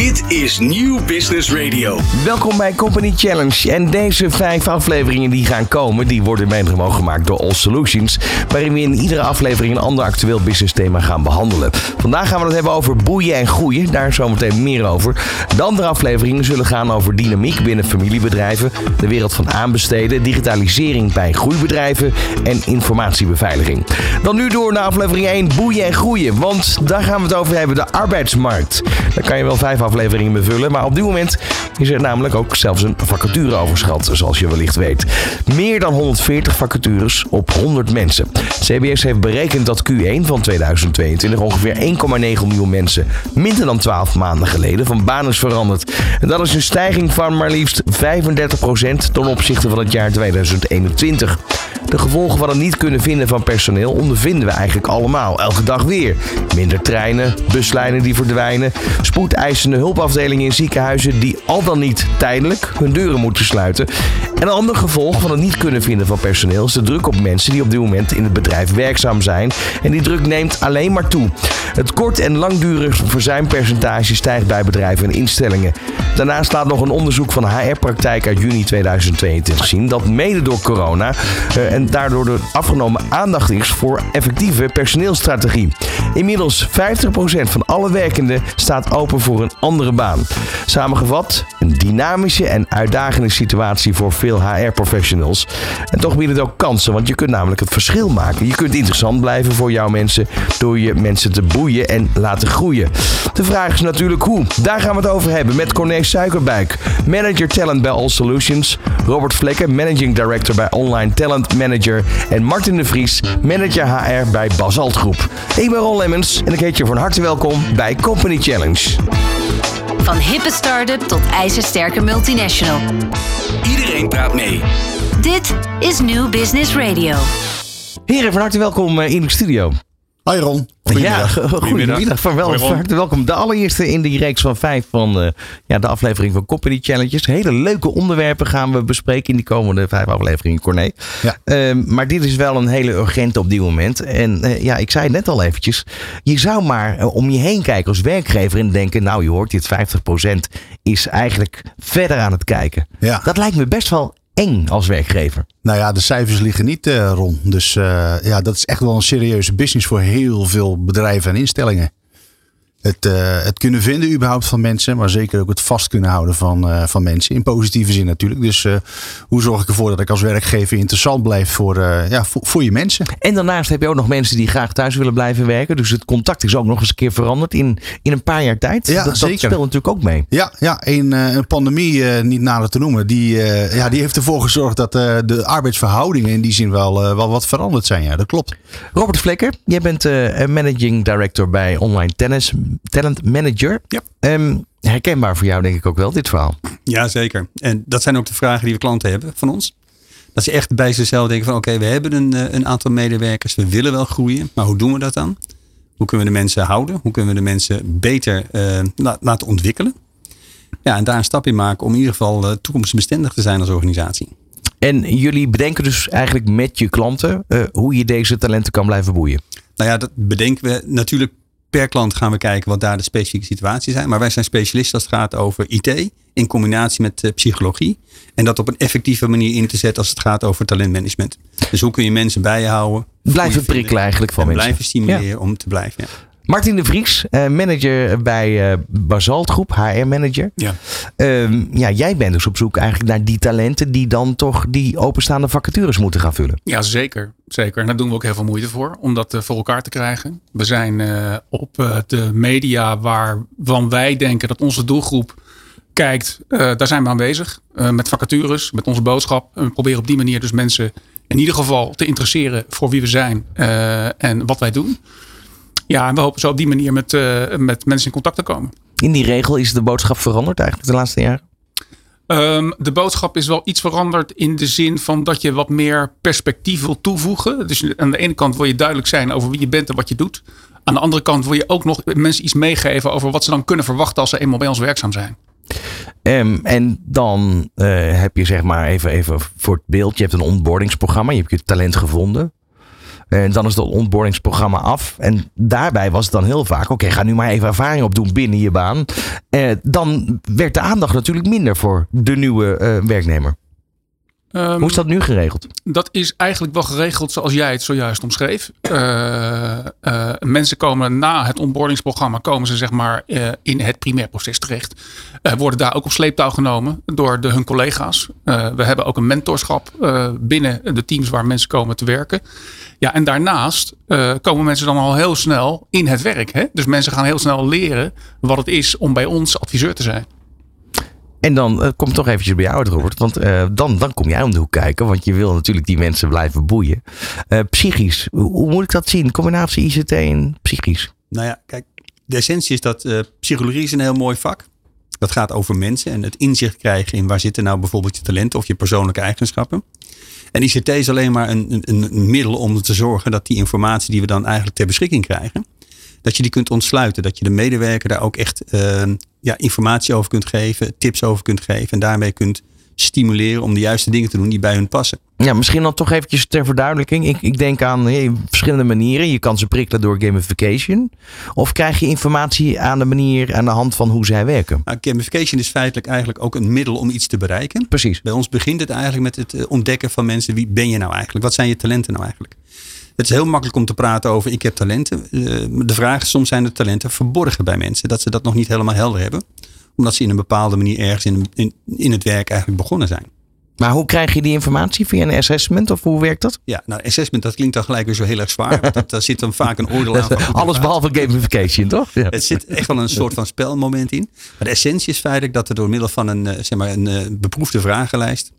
Dit is Nieuw Business Radio. Welkom bij Company Challenge. En deze vijf afleveringen die gaan komen, die worden mede mogelijk gemaakt door All Solutions. Waarin we in iedere aflevering een ander actueel business thema gaan behandelen. Vandaag gaan we het hebben over boeien en groeien. Daar zometeen meer over. De andere afleveringen zullen gaan over dynamiek binnen familiebedrijven. De wereld van aanbesteden, digitalisering bij groeibedrijven en informatiebeveiliging. Dan nu door naar aflevering 1, boeien en groeien. Want daar gaan we het over hebben, de arbeidsmarkt. Daar kan je wel vijf afleveringen bevullen. Maar op dit moment is er namelijk ook zelfs een vacatureoverschat, zoals je wellicht weet. Meer dan 140 vacatures op 100 mensen. CBS heeft berekend dat Q1 van 2022 ongeveer 1,9 miljoen mensen minder dan 12 maanden geleden van baan is veranderd. En dat is een stijging van maar liefst 35% ten opzichte van het jaar 2021. De gevolgen van het niet kunnen vinden van personeel ondervinden we eigenlijk allemaal, elke dag weer. Minder treinen, buslijnen die verdwijnen, spoedeisende hulpafdelingen in ziekenhuizen die al dan niet tijdelijk hun deuren moeten sluiten. En een ander gevolg van het niet kunnen vinden van personeel is de druk op mensen die op dit moment in het bedrijf werkzaam zijn. En die druk neemt alleen maar toe. Het kort- en langdurig verzuimpercentage stijgt bij bedrijven en instellingen. Daarnaast laat nog een onderzoek van HR-praktijk uit juni 2022 zien dat mede door corona uh, en daardoor de afgenomen aandacht is voor effectieve personeelstrategie. Inmiddels 50% van alle werkenden staat open voor een andere baan. Samengevat, een dynamische en uitdagende situatie voor veel HR-professionals. En toch biedt het ook kansen, want je kunt namelijk het verschil maken. Je kunt interessant blijven voor jouw mensen door je mensen te boeien en laten groeien. De vraag is natuurlijk hoe. Daar gaan we het over hebben met Corné Suikerbuik, Manager Talent bij All Solutions, Robert Vlekken, Managing Director bij Online Talent Manager en Martin de Vries, Manager HR bij Basalt Groep. Ik ben Ron Lemmens en ik heet je van harte welkom bij Company Challenge. Van hippe start-up tot ijzersterke multinational. Iedereen praat mee. Dit is New Business Radio. Heren, van harte welkom in de studio. Hoi Ron. Ja, goedemiddag. Van wel, van harte welkom. De allereerste in die reeks van vijf van uh, ja, de aflevering van Company Challenges. Hele leuke onderwerpen gaan we bespreken in die komende vijf afleveringen, Corné. Ja. Uh, maar dit is wel een hele urgente op dit moment. En uh, ja, ik zei het net al eventjes. Je zou maar om je heen kijken als werkgever en denken, nou je hoort dit 50% is eigenlijk verder aan het kijken. Ja. Dat lijkt me best wel eng als werkgever. Nou ja, de cijfers liggen niet uh, rond. Dus uh, ja, dat is echt wel een serieuze business voor heel veel bedrijven en instellingen. Het, uh, het kunnen vinden überhaupt van mensen, maar zeker ook het vast kunnen houden van, uh, van mensen. In positieve zin natuurlijk. Dus uh, hoe zorg ik ervoor dat ik als werkgever interessant blijf voor, ja, voor, voor, je mensen? En daarnaast heb je ook nog mensen die graag thuis willen blijven werken. Dus het contact is ook nog eens een keer veranderd in, in een paar jaar tijd. Ja, dat, zeker. dat speelt natuurlijk ook mee. Ja, ja een, een pandemie, niet nader te noemen, die, ja, die heeft ervoor gezorgd dat de arbeidsverhoudingen in die zin wel, wel wat veranderd zijn. Ja, dat klopt. Robert Vlekker, jij bent managing director bij Online Tennis. Talent Manager. Ja. Um, herkenbaar voor jou denk ik ook wel, dit verhaal. Ja, zeker. En dat zijn ook de vragen die we klanten hebben van ons. Dat ze echt bij zichzelf denken van oké, we hebben een, een aantal medewerkers, we willen wel groeien, maar hoe doen we dat dan? Hoe kunnen we de mensen houden? Hoe kunnen we de mensen beter uh, laten ontwikkelen? Ja, en daar een stap in maken om in ieder geval uh, toekomstbestendig te zijn als organisatie. En jullie bedenken dus eigenlijk met je klanten uh, hoe je deze talenten kan blijven boeien? Nou ja, dat bedenken we natuurlijk per klant gaan we kijken wat daar de specifieke situaties zijn. Maar wij zijn specialisten als het gaat over IT in combinatie met uh, psychologie. En dat op een effectieve manier in te zetten als het gaat over talentmanagement. Dus hoe kun je mensen bij je houden? Blijven prikkelen eigenlijk van mensen. Blijven stimuleren ja. om te blijven. Ja. Martin de Vries, uh, manager bij uh, Basalt Groep, HR-manager. Ja. Uh, ja, jij bent dus op zoek eigenlijk naar die talenten die dan toch die openstaande vacatures moeten gaan vullen. Ja, zeker. Zeker. En daar doen we ook heel veel moeite voor om dat voor elkaar te krijgen. We zijn op de media waarvan wij denken dat onze doelgroep kijkt, daar zijn we aanwezig. met vacatures, met onze boodschap. En we proberen op die manier dus mensen in ieder geval te interesseren voor wie we zijn en wat wij doen. Ja, en we hopen zo op die manier met, uh, met mensen in contact te komen. In die regel is de boodschap veranderd eigenlijk de laatste jaren? Um, de boodschap is wel iets veranderd in de zin van dat je wat meer perspectief wil toevoegen. Dus aan de ene kant wil je duidelijk zijn over wie je bent en wat je doet. Aan de andere kant wil je ook nog mensen iets meegeven over wat ze dan kunnen verwachten als ze eenmaal bij ons werkzaam zijn. Um, en dan uh, heb je zeg maar even, even voor het beeld, je hebt een onboardingsprogramma, je hebt je talent gevonden. En dan is het onboardingsprogramma af. En daarbij was het dan heel vaak: oké, ga nu maar even ervaring opdoen binnen je baan. Eh, dan werd de aandacht natuurlijk minder voor de nieuwe eh, werknemer. Ehm, Hoe is dat nu geregeld? Dat is eigenlijk wel geregeld zoals jij het zojuist omschreef. Eh, eh, mensen komen na het onboardingsprogramma komen ze zeg maar eh, in het primairproces terecht. Eh, worden daar ook op sleeptouw genomen door de, hun collega's. We hebben ook een mentorschap binnen de teams waar mensen komen te werken. Ja, en daarnaast komen mensen dan al heel snel in het werk. Hè? Dus mensen gaan heel snel leren wat het is om bij ons adviseur te zijn. En dan eh, kom toch eventjes bij jou Robert. Want eh, dan, dan kom jij om de hoek kijken. Want je wil natuurlijk die mensen blijven boeien. Eh, psychisch, hoe, moet ik dat zien? Combinatie ICT en psychisch. Nou ja, kijk, de essentie is dat psychologie is een heel mooi vak. Dat gaat over mensen en het inzicht krijgen in waar zitten nou bijvoorbeeld je talenten of je persoonlijke eigenschappen. En ICT is alleen maar een, een, middel om te zorgen dat die informatie die we dan eigenlijk ter beschikking krijgen, dat je die kunt ontsluiten. Dat je de medewerker daar ook echt eh, ja, informatie over kunt geven, tips over kunt geven en daarmee kunt stimuleren om de juiste dingen te doen die bij hun passen. Ja, misschien dan toch eventjes ter verduidelijking. Ik, ik denk aan hey, verschillende manieren. Je kan ze prikkelen door gamification. Of krijg je informatie aan de manier, aan de hand van hoe zij werken. Nou, gamification is feitelijk eigenlijk ook een middel om iets te bereiken. Precies. Bij ons begint het eigenlijk met het eh, ontdekken van mensen. Wie ben je nou eigenlijk? Wat zijn je talenten nou eigenlijk? Het is heel makkelijk om te praten over ik heb talenten. Eh, De vraag is soms zijn de talenten verborgen bij mensen. Dat ze dat nog niet helemaal helder hebben. Omdat ze in een bepaalde manier ergens in, in, in het werk eigenlijk begonnen zijn. Maar hoe krijg je die informatie? Via een assessment of hoe werkt dat? Ja, nou assessment dat klinkt dan gelijk weer zo heel erg zwaar. Want dat, daar zit dan vaak een oordeel aan. van Alles behalve gamification, toch? Ja. Het zit echt wel een soort van spelmoment in. Maar de essentie is feitelijk dat er door middel van een, eh, zeg maar een eh, beproefde vragenlijst.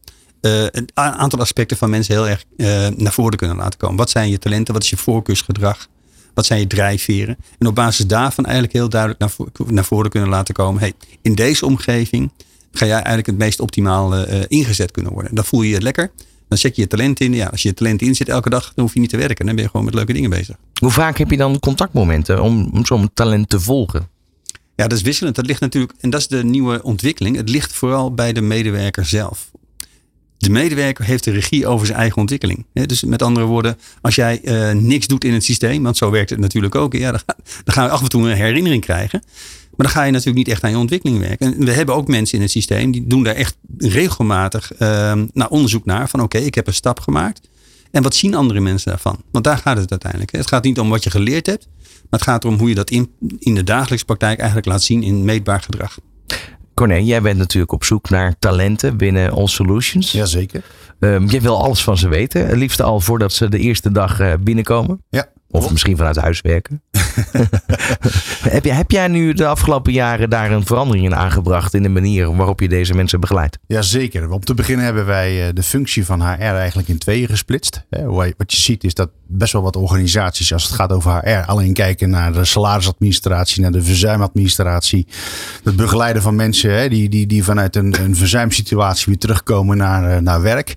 Eh, een aantal aspecten van mensen heel erg eh, naar voren kunnen laten komen. Wat zijn je talenten? Wat is je voorkeursgedrag? Wat zijn je drijfveren? En op basis daarvan eigenlijk heel duidelijk naar, vo- naar voren kunnen laten komen. Hey, in deze omgeving ga jij eigenlijk het meest optimaal eh, ingezet kunnen worden. Dan voel je je lekker. Dan zet je je talent in. Ja, als je je talent inzet elke dag, dan hoef je niet te werken. Dan ben je gewoon met leuke dingen bezig. Hoe vaak heb je dan contactmomenten om, om zo'n talent te volgen? Ja, dat is wisselend. Dat ligt natuurlijk, en dat is de nieuwe ontwikkeling. Het ligt vooral bij de medewerker zelf. De medewerker heeft de regie over zijn eigen ontwikkeling. Dus met andere woorden, als jij eh, niks doet in het systeem, want zo werkt het natuurlijk ook. Ja, dan, ga- dan gaan we af en toe een herinnering krijgen. Maar dan ga je natuurlijk niet echt aan je ontwikkeling werken. En we hebben ook mensen in het systeem die doen daar echt regelmatig eh, naar onderzoek naar. Van oké, ik heb een stap gemaakt. En wat zien andere mensen daarvan? Want daar gaat het uiteindelijk. Het gaat niet om wat je geleerd hebt. Maar het gaat erom hoe je dat in, in de dagelijkse praktijk eigenlijk laat zien in meetbaar gedrag. Corné, jij bent natuurlijk op zoek naar talenten binnen All Solutions. Jazeker. Ehm, jij wil alles van ze weten. Liefst al voordat ze de eerste dag eh, binnenkomen. Ja. Of misschien vanuit huis werken. heb, jij, heb jij nu de afgelopen jaren daar een verandering in aangebracht in de manier waarop je deze mensen begeleidt? Jazeker. Om te beginnen hebben wij eh, de functie van HR eigenlijk in tweeën gesplitst. Wat je ziet is dat best wel wat organisaties, als het gaat over HR, alleen kijken naar de salarisadministratie, naar de verzuimadministratie. Het begeleiden van mensen die, die, die vanuit een, een verzuimsituatie weer terugkomen naar, eh, naar werk.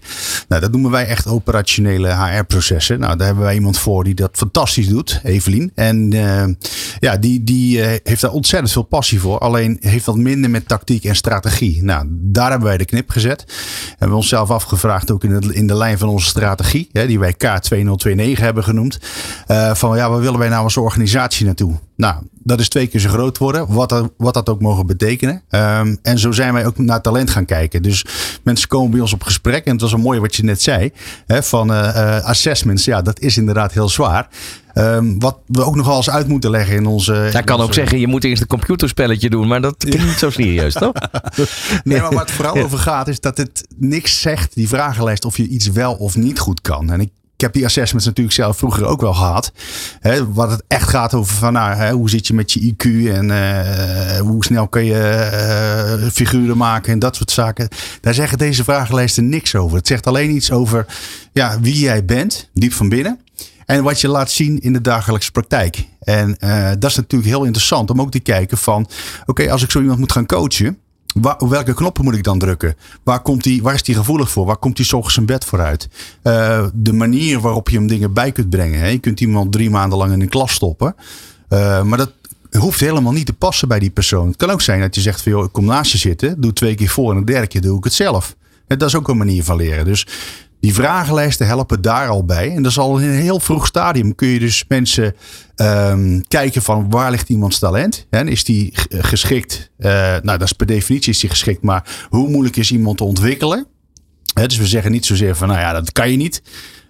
Nou, dat noemen wij echt operationele HR-processen. Nou, daar hebben wij iemand voor die dat fantastisch doet, Evelien. En eh, ja, die, die eh, heeft daar ontzettend veel passie voor. Alleen heeft wat minder met tactiek en strategie. Nou, daar hebben wij de knip gezet. Hebben we onszelf afgevraagd, ook in, in de lijn van onze strategie, hè, die wij K2029 hebben genoemd. eh, van ja, waar willen wij nou als organisatie naartoe? Nou, dat is twee keer zo groot worden, wat dat, wat dat ook mogen betekenen. Ehm, en zo zijn wij ook naar talent gaan kijken. Dus mensen komen bij ons op gesprek. En het was een mooi wat je net zei. Hè, van eh, eh, assessments, ja, dat is inderdaad heel zwaar. Ehm, wat we ook nog wel eens uit moeten leggen in onze. Hij kan ook zeggen, je moet eerst een computerspelletje doen. Maar dat klinkt niet zo serieus, toch? Nee, maar waar het vooral over gaat is dat het niks zegt, die vragenlijst, of je iets wel of niet goed kan. En ik, ik heb die assessments natuurlijk zelf vroeger ook wel gehad. Hè, wat het echt gaat over van, nou, hè, hoe zit je met je IQ en eh, hoe snel kun je eh, figuren maken en dat soort zaken. Daar zeggen deze vragenlijsten niks over. Het zegt alleen iets over ja, wie jij bent, diep van binnen. En wat je laat zien in de dagelijkse praktijk. En eh, dat is natuurlijk heel interessant om ook te kijken van... Oké, als ik zo iemand moet gaan coachen... Waar, welke knoppen moet ik dan drukken? Waar, komt die, waar is die gevoelig voor? Waar komt die 's ochtends zijn bed voor uit? Eh, de manier waarop je hem dingen bij kunt brengen. Hè? Je kunt iemand drie maanden lang in een klas stoppen. Eh, maar dat hoeft helemaal niet te passen bij die persoon. Het kan ook zijn dat je zegt van... Joh, ik kom naast je zitten. Doe twee keer voor en de derde keer doe ik het zelf. Dat is ook een manier van leren. Dus Die vragenlijsten helpen daar al bij. En dat is al in een heel vroeg stadium. Kun je dus mensen ehm, kijken van waar ligt iemands talent? En is die g- geschikt? Eh, nou, dat is per definitie is die geschikt. Maar hoe moeilijk is iemand te ontwikkelen? Dus we zeggen niet zozeer van, nou ja, dat kan je niet.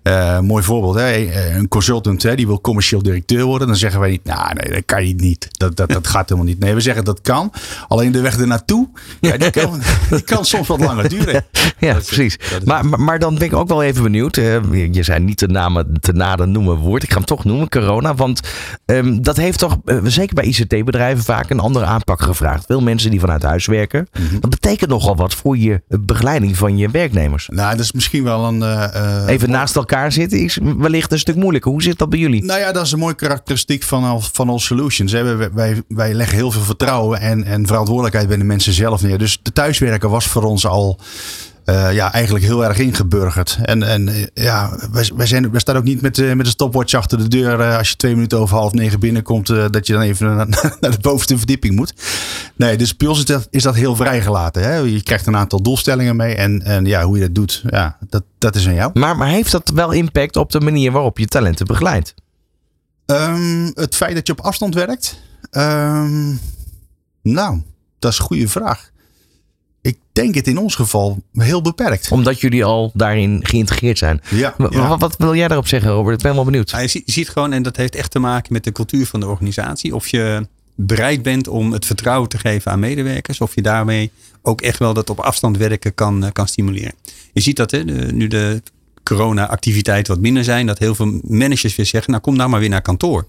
Eh, mooi voorbeeld, hè? een consultant hè, die wil commercieel directeur worden. Dan zeggen wij niet, nou nee, dat kan je niet. Dat, dat, dat gaat helemaal niet. Nee, we zeggen dat kan. Alleen de weg ernaartoe, ja, die, kan, die kan soms wat langer duren. Ja, precies. Maar, maar, maar dan ben ik ook wel even benieuwd. eh, je zei niet de namen te naden noemen woord. Ik ga hem toch noemen, corona. Want ehm, dat heeft toch, eh, zeker bij ICT-bedrijven, vaak een andere aanpak gevraagd. Veel mensen die vanuit huis werken. Mhm. Dat betekent nogal wat voor je begeleiding van je werknemers. Nou, dat is misschien wel een... eh, eh, Even naast elkaar zitten is wellicht een stuk moeilijker. Hoe zit dat bij jullie? Nou ja, dat is een mooie karakteristiek van van all Solutions. Wij, wij, wij leggen heel veel vertrouwen en, en verantwoordelijkheid bij de mensen zelf neer. Dus de thuiswerken was voor ons al eh, ja, eigenlijk heel erg ingeburgerd. En, en eh, ja, wij, wij, zijn, wij staan ook niet met, eh, met een stopwatch achter de deur als je twee minuten over half negen binnenkomt, dat je dan even naar, naar de bovenste verdieping moet. Nee, dus bij ons is dat, is dat heel vrijgelaten. Hè? Je krijgt een aantal doelstellingen mee en, en ja, hoe je dat doet, ja, dat, dat is aan jou. Maar, maar heeft dat wel impact op de manier waarop je talenten begeleidt? Ehm, het feit dat je op afstand werkt? Ehm, nou, dat is een goede vraag. Ik denk het in ons geval heel beperkt. Omdat jullie al daarin geïntegreerd zijn. Ja, Wa- ja. Wat, wat wil jij daarop zeggen, Robert? Ik ben wel benieuwd. Ja, je, ziet, gewoon, en dat heeft echt te maken met de cultuur van de organisatie. Of je bereid bent om het vertrouwen te geven aan medewerkers. Of je daarmee ook echt wel dat op afstand werken kan, eh, kan stimuleren. Je ziet dat hè, de- nu de corona-activiteiten wat minder zijn. Dat heel veel managers weer zeggen, nou kom nou maar weer naar kantoor.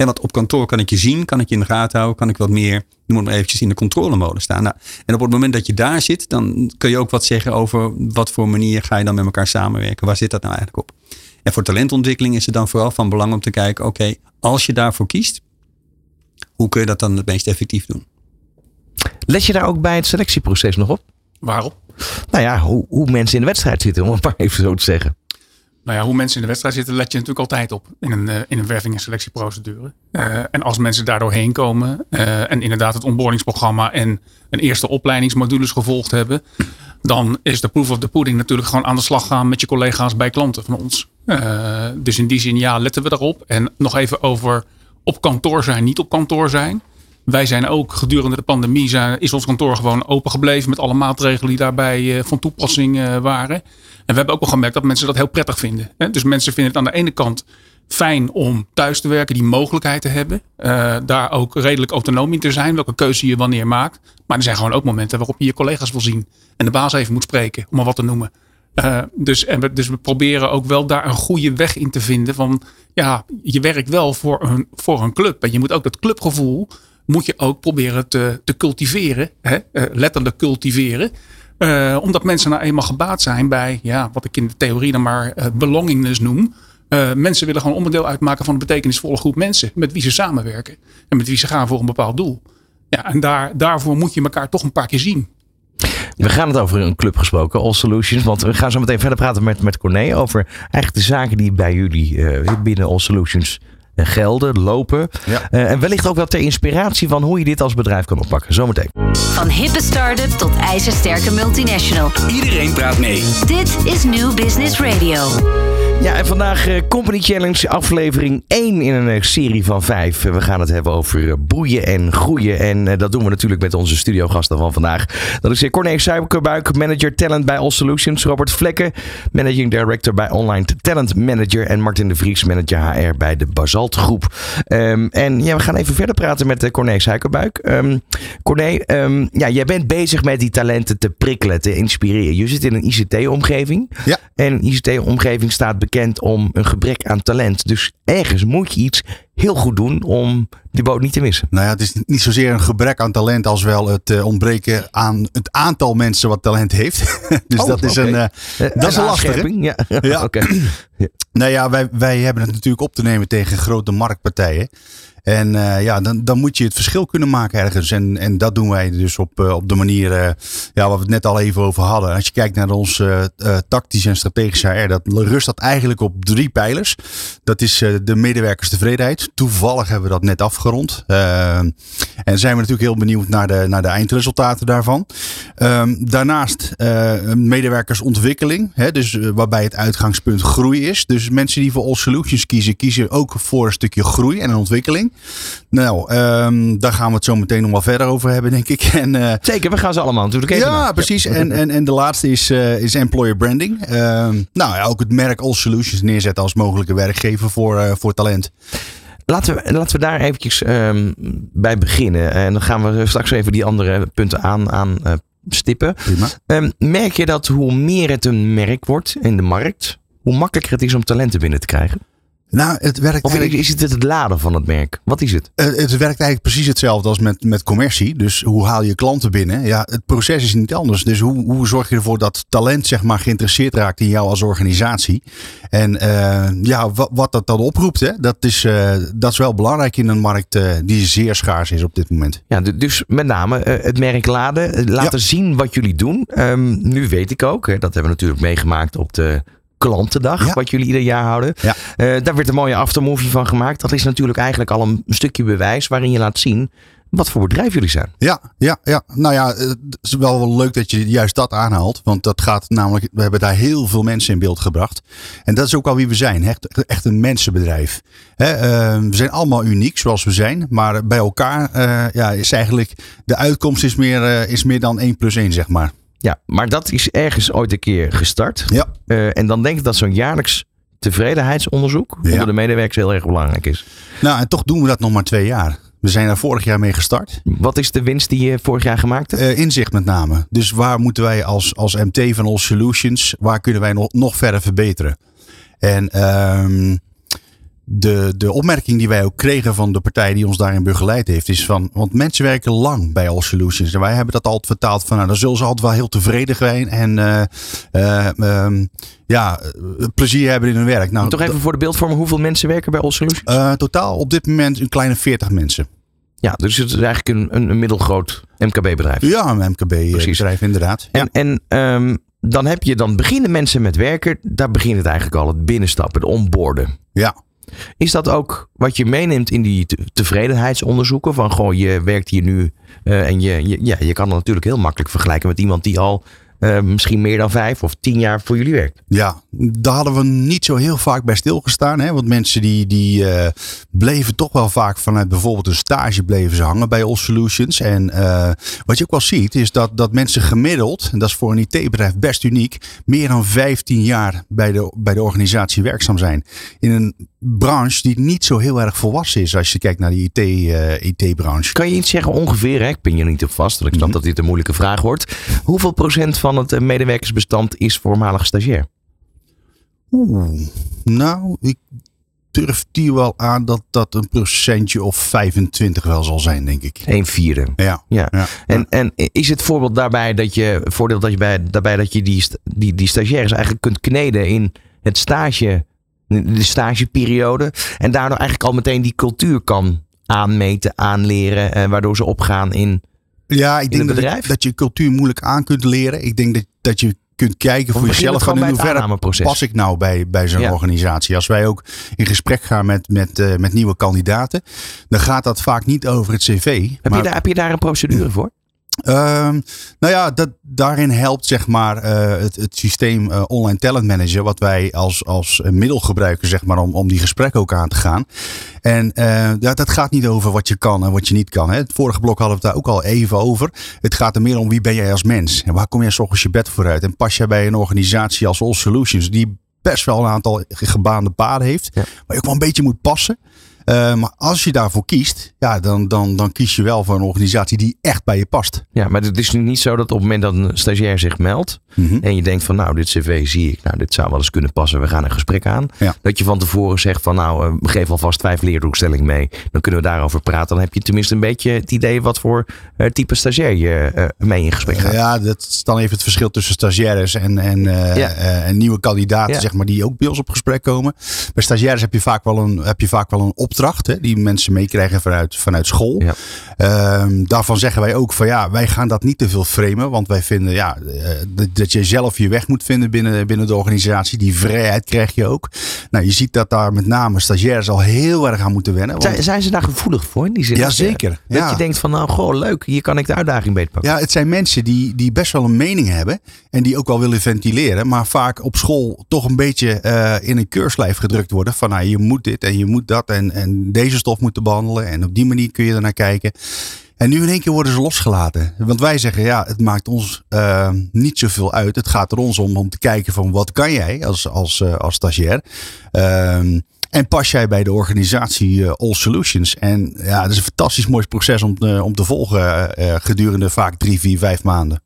En want op kantoor kan ik je zien, kan ik je in de gaten houden, kan ik wat meer, noem het maar eventjes, in de controlemode staan. Nou, en op het moment dat je daar zit, dan kun je ook wat zeggen over wat voor manier ga je dan met elkaar samenwerken. Waar zit dat nou eigenlijk op? En voor talentontwikkeling is het dan vooral van belang om te kijken, oké, als je daarvoor kiest, hoe kun je dat dan het meest effectief doen? Let je daar ook bij het selectieproces nog op? Waarop? Nou ja, hoe, hoe mensen in de wedstrijd zitten, om het maar even zo te zeggen. Nou ja, hoe mensen in de wedstrijd zitten, let je natuurlijk altijd op in een, eh, in een werving- en selectieprocedure. Eh, en als mensen daar doorheen komen eh, en inderdaad het onboardingsprogramma en een eerste opleidingsmodules gevolgd hebben, dan is de proof of the pudding natuurlijk gewoon aan de slag gaan met je collega's bij klanten van ons. Dus in die zin, ja, letten we daarop. En nog even over op kantoor zijn, niet op kantoor zijn. Wij zijn ook gedurende de pandemie is ons kantoor gewoon open gebleven met alle maatregelen die daarbij eh, van toepassing eh, waren. En we hebben ook wel gemerkt dat mensen dat heel prettig vinden. Dus mensen vinden het aan de ene kant fijn om thuis te werken, die mogelijkheid te hebben. eh, daar ook redelijk autonoom in te zijn, welke keuze je wanneer maakt. Maar er zijn gewoon ook momenten waarop je je collega's wil zien. En de baas even moet spreken, om maar wat te noemen. Dus, en we, dus we proberen ook wel daar een goede weg in te vinden. Van ja, je werkt wel voor een, voor een club. En je moet ook dat clubgevoel moet je ook proberen te, te cultiveren. Hè? Eh, letterlijk cultiveren. Eh, omdat mensen nou eenmaal gebaat zijn bij ja, wat ik in de theorie dan maar eh, belongingness noem. Mensen willen gewoon onderdeel uitmaken van een betekenisvolle groep mensen. Met wie ze samenwerken. En met wie ze gaan voor een bepaald doel. Ja, en daar, daarvoor moet je elkaar toch een paar keer zien. We gaan het over een club gesproken, All Solutions. Want we gaan zo meteen verder praten met, met Corné over eigenlijk de zaken die bij jullie binnen All Solutions gelden, lopen. Ja. Eh, en wellicht ook wel ter inspiratie van hoe je dit als bedrijf kan oppakken. Zometeen. Van hippe start-up tot ijzersterke multinational. Iedereen praat mee. Dit is New Business Radio. Ja, en vandaag eh, Company Challenge aflevering 1 in een eh, serie van 5. we gaan het hebben over eh, boeien en groeien. En eh, dat doen we natuurlijk met onze studiogasten van vandaag. Dat is Corné Suikerbuik, manager talent bij All Solutions. Robert Vlekken, managing director bij Online Talent Manager. En Martin de Vries, manager HR bij de Basalt Groep. Ehm, en ja, we gaan even verder praten met Corné Suikerbuik. Ehm Corné, ehm, ja, jij bent bezig met die talenten te prikkelen, te inspireren. Je zit in een ICT-omgeving. Ja. En een ICT-omgeving staat bekend om een gebrek aan talent. Dus ergens moet je iets heel goed doen om die boot niet te missen. Nou ja, het is niet zozeer een gebrek aan talent als wel het eh, ontbreken aan het aantal mensen wat talent heeft. dus Oh, dat is een, Eh, dat is een lastige. Ja, Ja. oké. Nou ja, wij, wij hebben het natuurlijk op te nemen tegen grote marktpartijen. En eh, ja, dan, dan moet je het verschil kunnen maken ergens. En, en dat doen wij dus op, eh, op de manier eh, ja, waar we het net al even over hadden. Als je kijkt naar ons tactisch en strategisch HR, dat rust dat eigenlijk op drie pijlers. Dat is de medewerkerstevredenheid. Toevallig hebben we dat net afgerond. en zijn we natuurlijk heel benieuwd naar de, naar de eindresultaten daarvan. Ehm, daarnaast medewerkersontwikkeling. Hè, dus waarbij het uitgangspunt groei is. Dus mensen die voor All Solutions kiezen, kiezen ook voor een stukje groei en een Nou, um, daar gaan we het zo meteen nog wel verder over hebben, denk ik. En, uh, Zeker, we gaan ze allemaal natuurlijk even Ja, precies. En, en, en de laatste is, uh, is employer branding. Uh, nou ja, ook het merk All Solutions neerzetten als mogelijke werkgever voor, uh, voor talent. Laten we, laten we daar eventjes um, bij beginnen. En dan gaan we straks even die andere punten aan, aan stippen. Um, merk je dat hoe meer het een merk wordt in de markt, hoe makkelijker het is om talenten binnen te krijgen? Nou, het werkt of is het het laden van het merk? Wat is het? Het, het werkt eigenlijk precies hetzelfde als met, met commercie. Dus hoe haal je klanten binnen? Ja, het proces is niet anders. Dus hoe, hoe zorg je ervoor dat talent zeg maar geïnteresseerd raakt in jou als organisatie? En uh, ja, wat, wat, dat dan oproept, hè, dat, is, uh, dat is wel belangrijk in een markt uh, die zeer schaars is op dit moment. Ja, dus met name het merk laden. Laten ja. zien wat jullie doen. Um, nu weet ik ook, hè, dat hebben we natuurlijk meegemaakt op de klantendag, ja. wat jullie ieder jaar houden. Ja. Uh, daar werd een mooie aftermovie van gemaakt. Dat is natuurlijk eigenlijk al een stukje bewijs waarin je laat zien wat voor bedrijf jullie zijn. Ja, ja, ja. Nou ja, het is wel, wel leuk dat je juist dat aanhaalt. Want dat gaat namelijk, we hebben daar heel veel mensen in beeld gebracht. En dat is ook al wie we zijn. Echt, echt een mensenbedrijf. He, uh, we zijn allemaal uniek zoals we zijn. Maar bij elkaar uh, ja, is eigenlijk, de uitkomst is meer, uh, is meer dan 1 plus 1, zeg maar. Ja, maar dat is ergens ooit een keer gestart. Ja. Uh, en dan denk ik dat zo'n jaarlijks tevredenheidsonderzoek ja. onder de medewerkers heel erg belangrijk is. Nou, en toch doen we dat nog maar twee jaar. We zijn daar vorig jaar mee gestart. Wat is de winst die je vorig jaar gemaakt hebt? Uh, inzicht met name. Dus waar moeten wij als, als MT van All Solutions, waar kunnen wij nog, nog verder verbeteren? En um, de, de opmerking die wij ook kregen van de partij die ons daarin begeleid heeft, is van, want mensen werken lang bij All Solutions. En wij hebben dat altijd vertaald van, nou, dan zullen ze altijd wel heel tevreden zijn en uh, uh, um, ja, plezier hebben in hun werk. Nou, toch even voor de beeldvorming, hoeveel mensen werken bij All Solutions? Uh, totaal op dit moment een kleine 40 mensen. Ja, dus het is eigenlijk een, een, een middelgroot MKB-bedrijf. Ja, een MKB-bedrijf inderdaad. En, ja. en um, dan heb je, dan beginnen mensen met werken. Daar begint het eigenlijk al, het binnenstappen, het onboorden. Ja. Is dat ook wat je meeneemt in die tevredenheidsonderzoeken? Van gewoon, je werkt hier nu uh, en je, je, ja, je kan dat natuurlijk heel makkelijk vergelijken met iemand die al uh, misschien meer dan vijf of tien jaar voor jullie werkt. Ja, daar hadden we niet zo heel vaak bij stilgestaan. Hè? Want mensen die, die uh, bleven toch wel vaak vanuit bijvoorbeeld een stage bleven ze hangen bij All Solutions. En uh, wat je ook wel ziet is dat, dat mensen gemiddeld, en dat is voor een IT-bedrijf best uniek, meer dan 15 jaar bij de, bij de organisatie werkzaam zijn. In een branche die niet zo heel erg volwassen is als je kijkt naar de IT-branche. IT kan je iets zeggen ongeveer, hè? ik pin je niet op vast, want ik snap mm -hmm. dat dit een moeilijke vraag wordt. Hoeveel procent van het medewerkersbestand is voormalig stagiair? Oeh, nou, ik durf die wel aan dat dat een procentje of 25 wel zal zijn, denk ik. Een vierde. Ja. ja. ja. En, en is het voorbeeld daarbij dat je, voordeel dat je bij, daarbij dat je die, die, die stagiaires eigenlijk kunt kneden in het stage, de stageperiode. En daardoor eigenlijk al meteen die cultuur kan aanmeten, aanleren. En waardoor ze opgaan in. Ja, ik denk dat, ik, dat je cultuur moeilijk aan kunt leren. Ik denk dat, dat je kunt kijken voor jezelf van in hoeverre pas ik nou bij, bij zo'n ja. organisatie. Als wij ook in gesprek gaan met, met, uh, met nieuwe kandidaten, dan gaat dat vaak niet over het cv. Heb, maar, je, daar, heb je daar een procedure voor? Um, nou ja, dat, daarin helpt zeg maar uh, het, het systeem uh, Online Talent Manager, wat wij als, als middel gebruiken zeg maar, om, om die gesprekken ook aan te gaan. En uh, ja, dat gaat niet over wat je kan en wat je niet kan. Hè. Het vorige blok hadden we het daar ook al even over. Het gaat er meer om wie ben jij als mens en waar kom jij s'ochtends je bed vooruit. En pas jij bij een organisatie als All Solutions die best wel een aantal gebaande paden heeft, ja. maar je ook wel een beetje moet passen. Uh, maar als je daarvoor kiest, ja, dan, dan, dan kies je wel voor een organisatie die echt bij je past. Ja, maar het is niet zo dat op het moment dat een stagiair zich meldt mm -hmm. en je denkt van nou, dit cv zie ik, nou, dit zou wel eens kunnen passen, we gaan een gesprek aan. Ja. Dat je van tevoren zegt van nou, uh, geef alvast vijf leerdoelstellingen mee. Dan kunnen we daarover praten. Dan heb je tenminste een beetje het idee wat voor uh, type stagiair je mee in gesprek gaat. ja, dat is dan even het verschil tussen stagiaires en, en, ja. en nieuwe kandidaten, ja. zeg maar, die ook bij ons op gesprek komen. Bij stagiaires heb je vaak wel een, heb je vaak wel een opdracht opdracht hè, die mensen meekrijgen vanuit, vanuit school. Ja. Ehm, daarvan zeggen wij ook van ja, wij gaan dat niet te veel framen. Want wij vinden ja, eh, dat, je zelf je weg moet vinden binnen, binnen de organisatie. Die vrijheid krijg je ook. Nou, je ziet dat daar met name stagiairs al heel erg aan moeten wennen. want- Zijn, zijn ze daar gevoelig voor in die zin? Ja, Dat. Dat je denkt van nou, goh, leuk. Hier kan ik de uitdaging beter pakken. Ja, het zijn mensen die, die best wel een mening hebben. En die ook wel willen ventileren. Maar vaak op school toch een beetje eh, in een keurslijf gedrukt worden. Van nou, je moet dit en je moet dat. En, en deze stof moeten behandelen. En op die manier kun je er naar kijken. En nu in één keer worden ze losgelaten. Want wij zeggen, ja, het maakt ons eh, niet zoveel uit. Het gaat er ons om om te kijken van wat kan jij als, als, eh, als stagiair. Ehm, en pas jij bij de organisatie eh, All Solutions. En ja, het is een fantastisch mooi proces om, om te volgen gedurende vaak drie, vier, vijf maanden.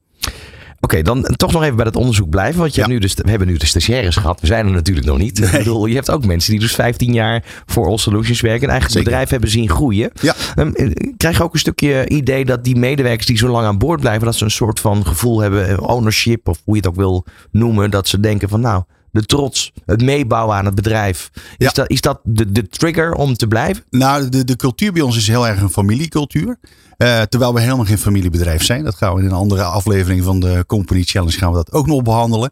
Oké, dan toch nog even bij dat onderzoek blijven. Want je Ja. hebt nu de, we hebben nu de stagiaires gehad. We zijn er natuurlijk nog niet. Ik bedoel, je hebt ook mensen die dus 15 jaar voor All Solutions werken. En eigenlijk het bedrijf hebben zien groeien. Ja. Ehm, eh, krijg je ook een stukje idee dat die medewerkers die zo lang aan boord blijven. Dat ze een soort van gevoel hebben, eh, ownership of hoe je het ook wil noemen. Dat ze denken van nou, de trots, het meebouwen aan het bedrijf. Is Ja. dat, is dat de, de trigger om te blijven? Nou, de, de cultuur bij ons is heel erg een familiecultuur. Eh, terwijl we helemaal geen familiebedrijf zijn. Dat gaan we in een andere aflevering van de Company Challenge gaan we dat ook nog behandelen.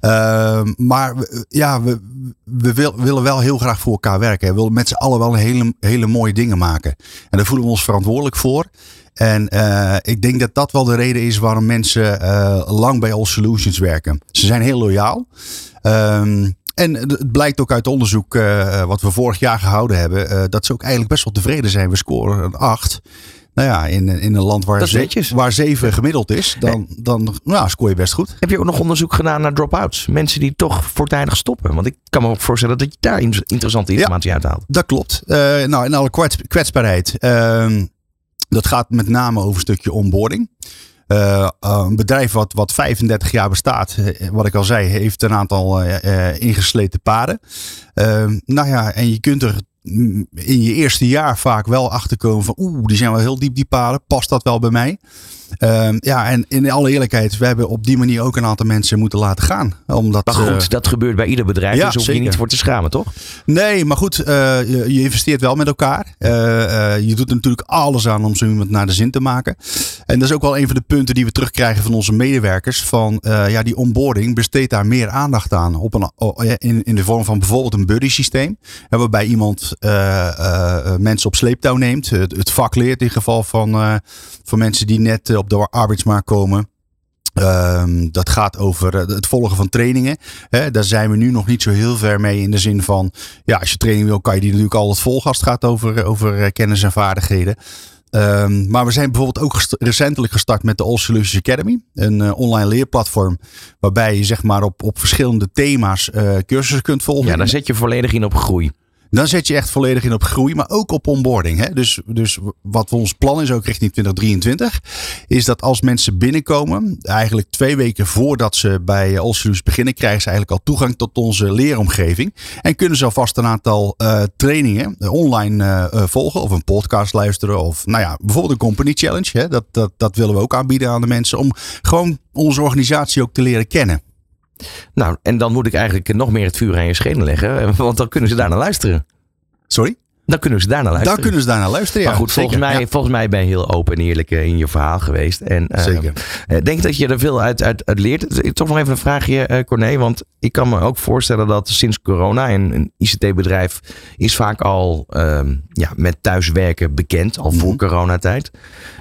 Ehm, maar ja, we, we wil- willen wel heel graag voor elkaar werken. We willen met z'n allen wel hele, hele mooie dingen maken. En daar voelen we ons verantwoordelijk voor. En eh, ik denk dat dat wel de reden is waarom mensen eh, lang bij All Solutions werken. Ze zijn heel loyaal. Ehm, en het blijkt ook uit onderzoek wat we vorig jaar gehouden hebben, dat ze ook eigenlijk best wel tevreden zijn. We scoren een 8. Nou ja, in, in een land waar, ze- waar 7 gemiddeld is, dan, dan nou, scoor je best goed. Heb je ook nog onderzoek gedaan naar drop-outs? Mensen die toch voortijdig stoppen. Want ik kan me ook voorstellen dat je daar in- interessante informatie uithaalt. Dat klopt. Eh, nou, en alle kwets- kwetsbaarheid. ehm, dat gaat met name over een stukje onboarding. Eh, eh, een bedrijf wat, wat 35 jaar bestaat, wat ik al zei, heeft een aantal eh, ingesleten paden. Ehm, nou ja, en je kunt er in je eerste jaar vaak wel achter komen van oeh, die zijn wel heel diep die paden. Past dat wel bij mij? Ehm, ja, en in alle eerlijkheid, we hebben op die manier ook een aantal mensen moeten laten gaan. Omdat, Maar goed, eh, dat gebeurt bij ieder bedrijf. ja, dus hoef je niet voor te schamen, toch? Nee, maar goed, eh, je, je investeert wel met elkaar. Eh, je doet er natuurlijk alles aan om zo iemand naar de zin te maken. En dat is ook wel een van de punten die we terugkrijgen van onze medewerkers. Van ja, die onboarding besteedt daar meer aandacht aan. Op een, in, in de vorm van bijvoorbeeld een buddy systeem. Waarbij iemand mensen op sleeptouw neemt. Het, het vak leert in geval van, van mensen die net eh, op de arbeidsmarkt komen. Ehm, dat gaat over eh, het volgen van trainingen. Daar zijn we nu nog niet zo heel ver mee in de zin van, ja, als je training wil, kan je die natuurlijk altijd volgen als het gaat over, over eh, kennis en vaardigheden. Ehm, maar we zijn bijvoorbeeld ook recentelijk gestart met de All Solutions Academy. Een online leerplatform waarbij je zeg maar op, op verschillende thema's cursussen kunt volgen. Ja, daar zet je volledig in op groei. Dan zet je echt volledig in op groei, maar ook op onboarding. Hè? Dus, dus wat ons plan is, ook richting 2023, is dat als mensen binnenkomen, eigenlijk twee weken voordat ze bij All Solutions beginnen, krijgen ze eigenlijk al toegang tot onze leeromgeving. En kunnen ze alvast een aantal eh, trainingen eh, online eh, volgen, of een podcast luisteren, of nou ja, bijvoorbeeld een company challenge. Dat, dat, dat willen we ook aanbieden aan de mensen, om gewoon onze organisatie ook te leren kennen. Nou, en dan moet ik eigenlijk nog meer het vuur aan je schenen leggen. Want dan kunnen ze daar naar luisteren. Sorry? Dan kunnen ze daar naar luisteren. Daar kunnen ze daar naar luisteren. Ja, maar goed, volgens zeker. mij, Ja. volgens mij ben je heel open en eerlijk eh, in je verhaal geweest. En, eh, Zeker. eh, denk dat je er veel uit, uit, uit leert. Toch nog even een vraagje, eh Corné. Want ik kan me ook voorstellen dat sinds corona en een ICT-bedrijf is vaak al ehm, ja, met thuiswerken bekend, al voor Mhm. coronatijd.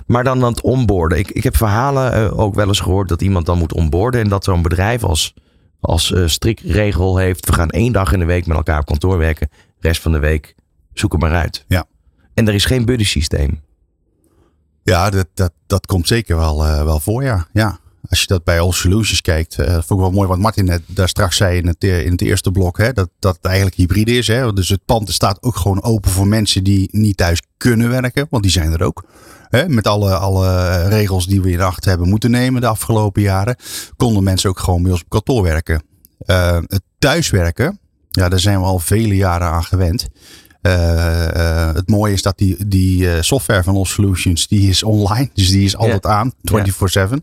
Maar dan aan het onboorden. Ik, ik heb verhalen eh, ook wel eens gehoord dat iemand dan moet onboorden en dat zo'n bedrijf als, als eh strikregel heeft. We gaan één dag in de week met elkaar op kantoor werken. De rest van de week zoek het maar uit. Ja. En er is geen buddy systeem. Ja, dat, dat, dat komt zeker wel, eh, wel voor, ja. ja. Als je dat bij All Solutions kijkt, eh, vond ik wel mooi wat Martin net daar straks zei in het, eh, in het eerste blok, hè, dat, dat het eigenlijk hybride is. Hè. Dus het pand staat ook gewoon open voor mensen die niet thuis kunnen werken, want die zijn er ook. Hè, met alle, alle regels die we in acht hebben moeten nemen de afgelopen jaren, konden mensen ook gewoon bij ons op kantoor werken. Eh, het thuiswerken, ja, daar zijn we al vele jaren aan gewend. Uh, het mooie is dat die, die software van All Solutions, die is online. Dus die is altijd aan, 24-7.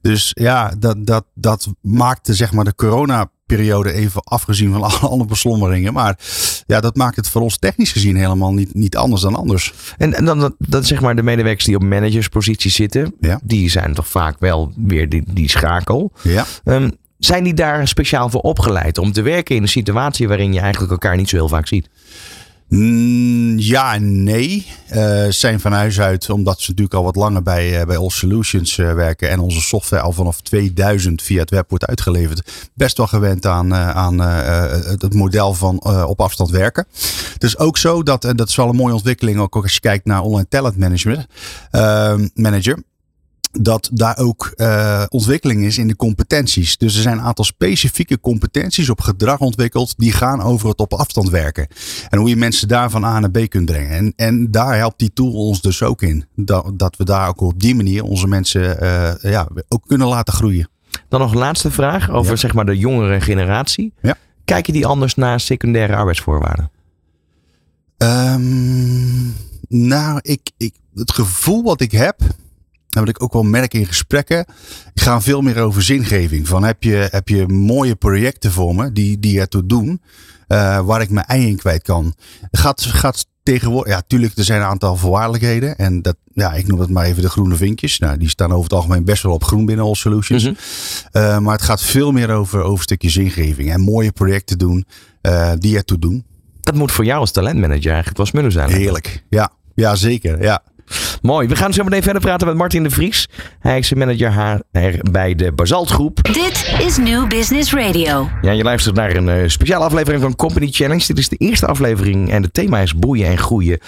Dus ja, dat, dat, dat maakte zeg maar de corona periode even afgezien van alle andere beslommeringen. Maar ja, dat maakt het voor ons technisch gezien helemaal niet, niet anders dan anders. En, en dan dat, zeg maar de medewerkers die op managerspositie zitten, ja. die zijn toch vaak wel weer die, die schakel. Ja. Um, zijn die daar speciaal voor opgeleid om te werken in een situatie waarin je eigenlijk elkaar niet zo heel vaak ziet? Mm, ja en nee. Zijn van huis uit, omdat ze natuurlijk al wat langer bij, uh, bij All Solutions uh, werken. En onze software al vanaf 2000 via het web wordt uitgeleverd. Best wel gewend aan, aan het model van op afstand werken. Het is ook zo dat, en dat is wel een mooie ontwikkeling, ook als je kijkt naar online talent management, manager dat daar ook uh, ontwikkeling is in de competenties. Dus er zijn een aantal specifieke competenties op gedrag ontwikkeld die gaan over het op afstand werken. En hoe je mensen daar van A naar B kunt brengen. En, en daar helpt die tool ons dus ook in. Dat, dat we daar ook op die manier onze mensen uh, ja, ook kunnen laten groeien. Dan nog een laatste vraag over zeg maar de jongere generatie. Ja. Kijken die anders naar secundaire arbeidsvoorwaarden? Um, nou, ik, ik, het gevoel wat ik heb en wat ik ook wel merk in gesprekken, gaan veel meer over zingeving. Van heb je, heb je mooie projecten voor me die, die ertoe doen, uh, waar ik mijn ei in kwijt kan. Gaat, gaat tegenwoordig, ja, tuurlijk, er zijn een aantal voorwaardelijkheden. En dat, ja, ik noem het maar even de groene vinkjes. Nou, die staan over het algemeen best wel op groen binnen All Solutions. Mm -hmm. maar het gaat veel meer over, over een stukje zingeving en mooie projecten doen uh, die ertoe doen. Dat moet voor jou als talentmanager eigenlijk wel smullen zijn. Heerlijk, ja. Ja, zeker. Ja. Mooi. We gaan zo meteen verder praten met Martin de Vries. Hij is manager HR bij de Basalt Groep. Dit is New Business Radio. Ja, je luistert naar een uh, speciale aflevering van Company Challenge. Dit is de eerste aflevering en het thema is boeien en groeien.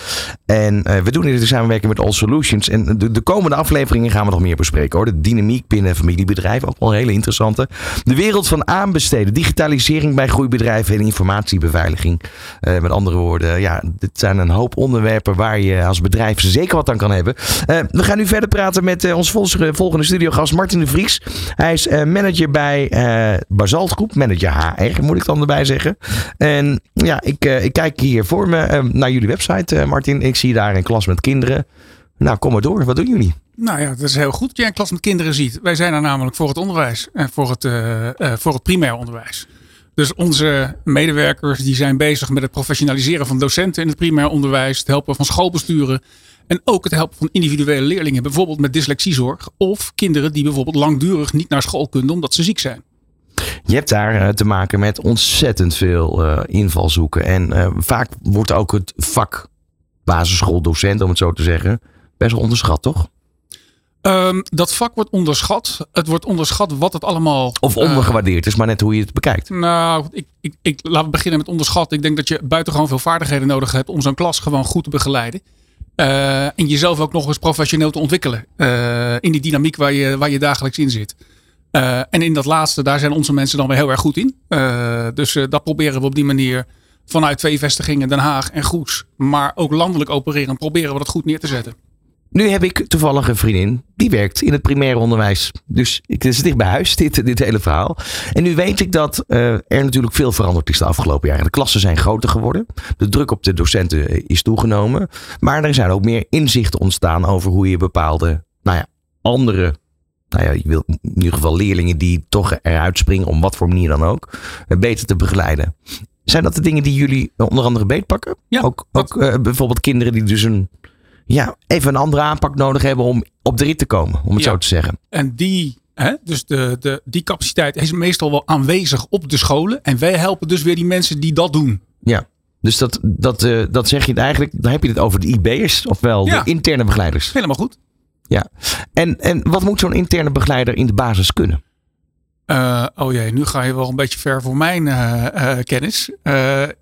En uh, we doen dit in samenwerking met All Solutions. En de, de, komende afleveringen gaan we nog meer bespreken hoor. De dynamiek binnen familiebedrijven, ook wel een hele interessante. De wereld van aanbesteden, digitalisering bij groeibedrijven en informatiebeveiliging. Uh, met andere woorden, ja, dit zijn een hoop onderwerpen waar je als bedrijf zeker wat kan hebben. Uh, we gaan nu verder praten met uh, onze volgende, volgende studiogast Martin de Vries. Hij is uh, manager bij Basalt Groep, manager HR moet ik dan erbij zeggen. En ja, ik, ik kijk hier voor me naar jullie website, Martin. Ik zie daar een klas met kinderen. Nou, kom maar door. Wat doen jullie? Nou ja, dat is heel goed dat jij een klas met kinderen ziet. Wij zijn er namelijk voor het onderwijs en voor het, voor het primair onderwijs. Dus onze medewerkers die zijn bezig met het professionaliseren van docenten in het primair onderwijs, het helpen van schoolbesturen en ook het helpen van individuele leerlingen, bijvoorbeeld met dyslexiezorg. Of kinderen die bijvoorbeeld langdurig niet naar school kunnen omdat ze ziek zijn. Je hebt daar eh, te maken met ontzettend veel uh, invalshoeken. En uh, vaak wordt ook het vak basisschooldocent, om het zo te zeggen, best wel onderschat, toch? Um, dat vak wordt onderschat. Het wordt onderschat wat het allemaal. Of ondergewaardeerd is, maar net hoe je het bekijkt. Nou, ik, ik, ik, we beginnen met onderschat. Ik denk dat je buitengewoon veel vaardigheden nodig hebt om zo'n klas gewoon goed te begeleiden. Uh, en jezelf ook nog eens professioneel te ontwikkelen. Uh, in die dynamiek waar je, waar je dagelijks in zit. Uh, en in dat laatste, daar zijn onze mensen dan weer heel erg goed in. dus dat proberen we op die manier vanuit twee vestigingen, Den Haag en Goes. Maar ook landelijk opereren, proberen we dat goed neer te zetten. Nu heb ik toevallig een vriendin die werkt in het primair onderwijs. Dus het is dicht bij huis, dit, dit hele verhaal. En nu weet ik dat uh, er natuurlijk veel veranderd is de afgelopen jaren. De klassen zijn groter geworden. De druk op de docenten is toegenomen. Maar er zijn ook meer inzichten ontstaan over hoe je bepaalde, nou ja, andere nou ja, je wil in ieder geval leerlingen die toch eruit springen, om wat voor manier dan ook, eh, beter te begeleiden. Zijn dat de dingen die jullie onder andere beetpakken? Ja, ook ook uh, bijvoorbeeld kinderen die dus een ja, even een andere aanpak nodig hebben om op de rit te komen, om het zo te zeggen. En die, hè, dus de, de, die capaciteit is meestal wel aanwezig op de scholen. En wij helpen dus weer die mensen die dat doen. Ja, dus dat, dat, uh, dat zeg je het eigenlijk, dan heb je het over de IB'ers, ofwel ja. de interne begeleiders. Helemaal goed. Ja, en, en wat moet zo'n interne begeleider in de basis kunnen? Uh, oh jee, nu ga je wel een beetje ver voor mijn uh, kennis.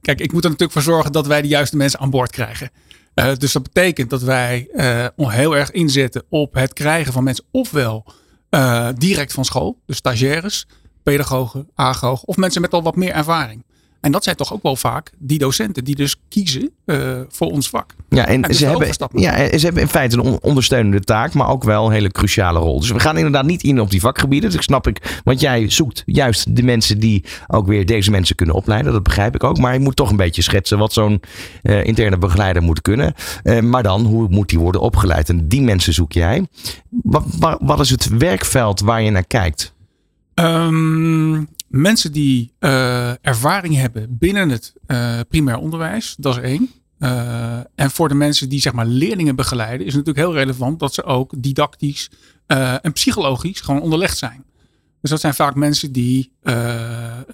kijk, ik moet er natuurlijk voor zorgen dat wij de juiste mensen aan boord krijgen. Uh, dus dat betekent dat wij uh, heel erg inzetten op het krijgen van mensen ofwel uh, direct van school, dus stagiaires, pedagogen, agogen of mensen met al wat meer ervaring. En dat zijn toch ook wel vaak die docenten die dus kiezen uh, voor ons vak. Ja, en, dus ze, hebben, ja, ze hebben in feite een on- ondersteunende taak, maar ook wel een hele cruciale rol. Dus we gaan inderdaad niet in op die vakgebieden. Dus ik snap ik, want jij zoekt juist de mensen die ook weer deze mensen kunnen opleiden. Dat begrijp ik ook. Maar je moet toch een beetje schetsen wat zo'n eh, interne begeleider moet kunnen. Eh, maar dan, hoe moet die worden opgeleid? En die mensen zoek jij. Wat, wat, wat is het werkveld waar je naar kijkt? Ehm, mensen die eh, ervaring hebben binnen het eh, primair onderwijs, dat is één. Eh, en voor de mensen die zeg maar leerlingen begeleiden, is het natuurlijk heel relevant dat ze ook didactisch en psychologisch gewoon onderlegd zijn. Dus dat zijn vaak mensen die,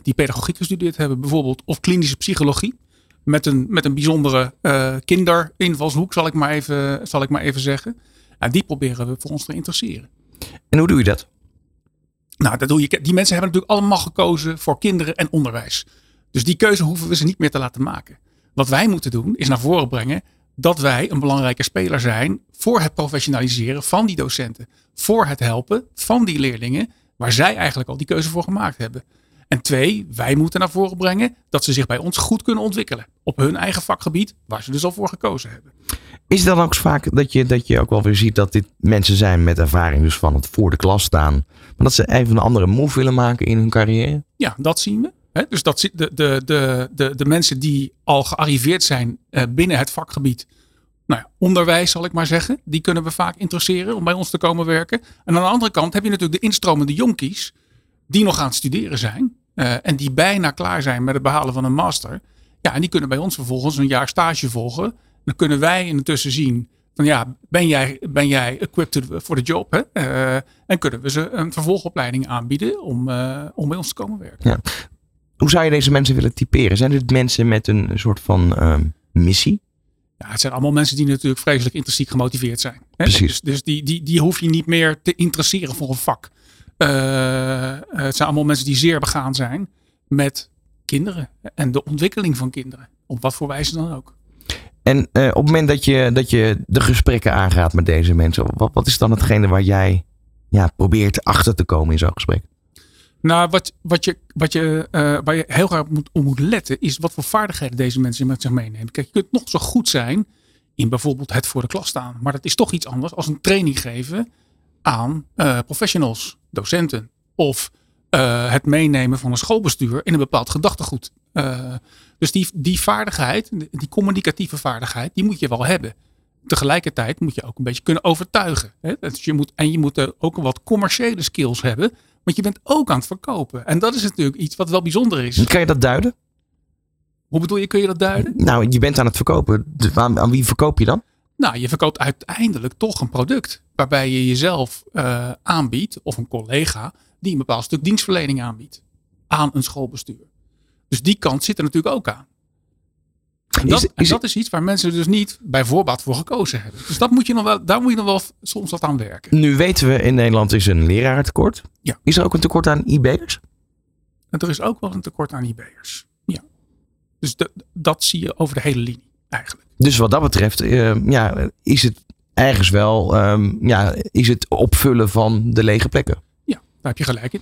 die pedagogiek gestudeerd hebben, bijvoorbeeld, of klinische psychologie. Met een, met een bijzondere kinderinvalshoek, zal ik maar even, zal ik maar even zeggen. En die proberen we voor ons te interesseren. En hoe doe je dat? Nou, dat doe je. Die mensen hebben natuurlijk allemaal gekozen voor kinderen en onderwijs. Dus die keuze hoeven we ze niet meer te laten maken. Wat wij moeten doen, is naar voren brengen dat wij een belangrijke speler zijn voor het professionaliseren van die docenten. Voor het helpen van die leerlingen, waar zij eigenlijk al die keuze voor gemaakt hebben. En twee, wij moeten naar voren brengen dat ze zich bij ons goed kunnen ontwikkelen. Op hun eigen vakgebied, waar ze dus al voor gekozen hebben. Is het dan ook vaak dat je, dat je ook wel weer ziet dat dit mensen zijn met ervaring dus van het voor de klas staan. Maar dat ze even een andere move willen maken in hun carrière? Ja, dat zien we. Dus dat, de, de, de, de, de mensen die al gearriveerd zijn eh, binnen het vakgebied. Nou ja, onderwijs zal ik maar zeggen. Die kunnen we vaak interesseren om bij ons te komen werken. En aan de andere kant heb je natuurlijk de instromende jonkies. Die nog aan het studeren zijn. Eh, en die bijna klaar zijn met het behalen van een master. Ja, en die kunnen bij ons vervolgens een jaar stage volgen. Dan kunnen wij intussen zien van ja, ben jij, ben jij equipped voor de job? Hè? Eh, en kunnen we ze een vervolgopleiding aanbieden om, eh, om bij ons te komen werken. Hoe zou je deze mensen willen typeren? Zijn dit mensen met een soort van ehm, missie? Ja, het zijn allemaal mensen die natuurlijk vreselijk intrinsiek gemotiveerd zijn. Hè? Precies. Dus, dus die, die, die hoef je niet meer te interesseren voor een vak. Eh, het zijn allemaal mensen die zeer begaan zijn met kinderen en de ontwikkeling van kinderen. Op wat voor wijze dan ook. En eh, op het moment dat je, dat je de gesprekken aangaat met deze mensen, wat, wat is dan hetgene waar jij ja, probeert achter te komen in zo'n gesprek? Nou, wat, wat je, wat je, eh, waar je heel erg moet, op moet letten, is wat voor vaardigheden deze mensen met zich meenemen. Kijk, je kunt nog zo goed zijn in bijvoorbeeld het voor de klas staan. Maar dat is toch iets anders als een training geven aan professionals, docenten. Of eh, het meenemen van een schoolbestuur in een bepaald gedachtegoed. Eh, dus die, die vaardigheid, die communicatieve vaardigheid, die moet je wel hebben. Tegelijkertijd moet je ook een beetje kunnen overtuigen. Hè? Dus je moet, en je moet ook wat commerciële skills hebben. Want je bent ook aan het verkopen. En dat is natuurlijk iets wat wel bijzonder is. Kan je dat duiden? Hoe bedoel je, kun je dat duiden? Nou, je bent aan het verkopen. Dus aan, aan wie verkoop je dan? Nou, je verkoopt uiteindelijk toch een product. Waarbij je jezelf eh, aanbiedt, of een collega, die een bepaald stuk dienstverlening aanbiedt. Aan een schoolbestuur. Dus die kant zit er natuurlijk ook aan. En dat, Is- en is- dat is iets waar mensen dus niet bij voorbaat voor gekozen hebben. Dus dat moet je nog wel, daar moet je nog wel soms wat aan werken. Nu weten we in Nederland is een lerarentekort. Ja. Is er ook een tekort aan IB'ers? En er is ook wel een tekort aan IB'ers. Ja. Dus de- dat zie je over de hele linie eigenlijk. Dus wat dat betreft eh, ja, is het ergens wel ehm, ja, is het opvullen van de lege plekken. Ja, daar heb je gelijk in.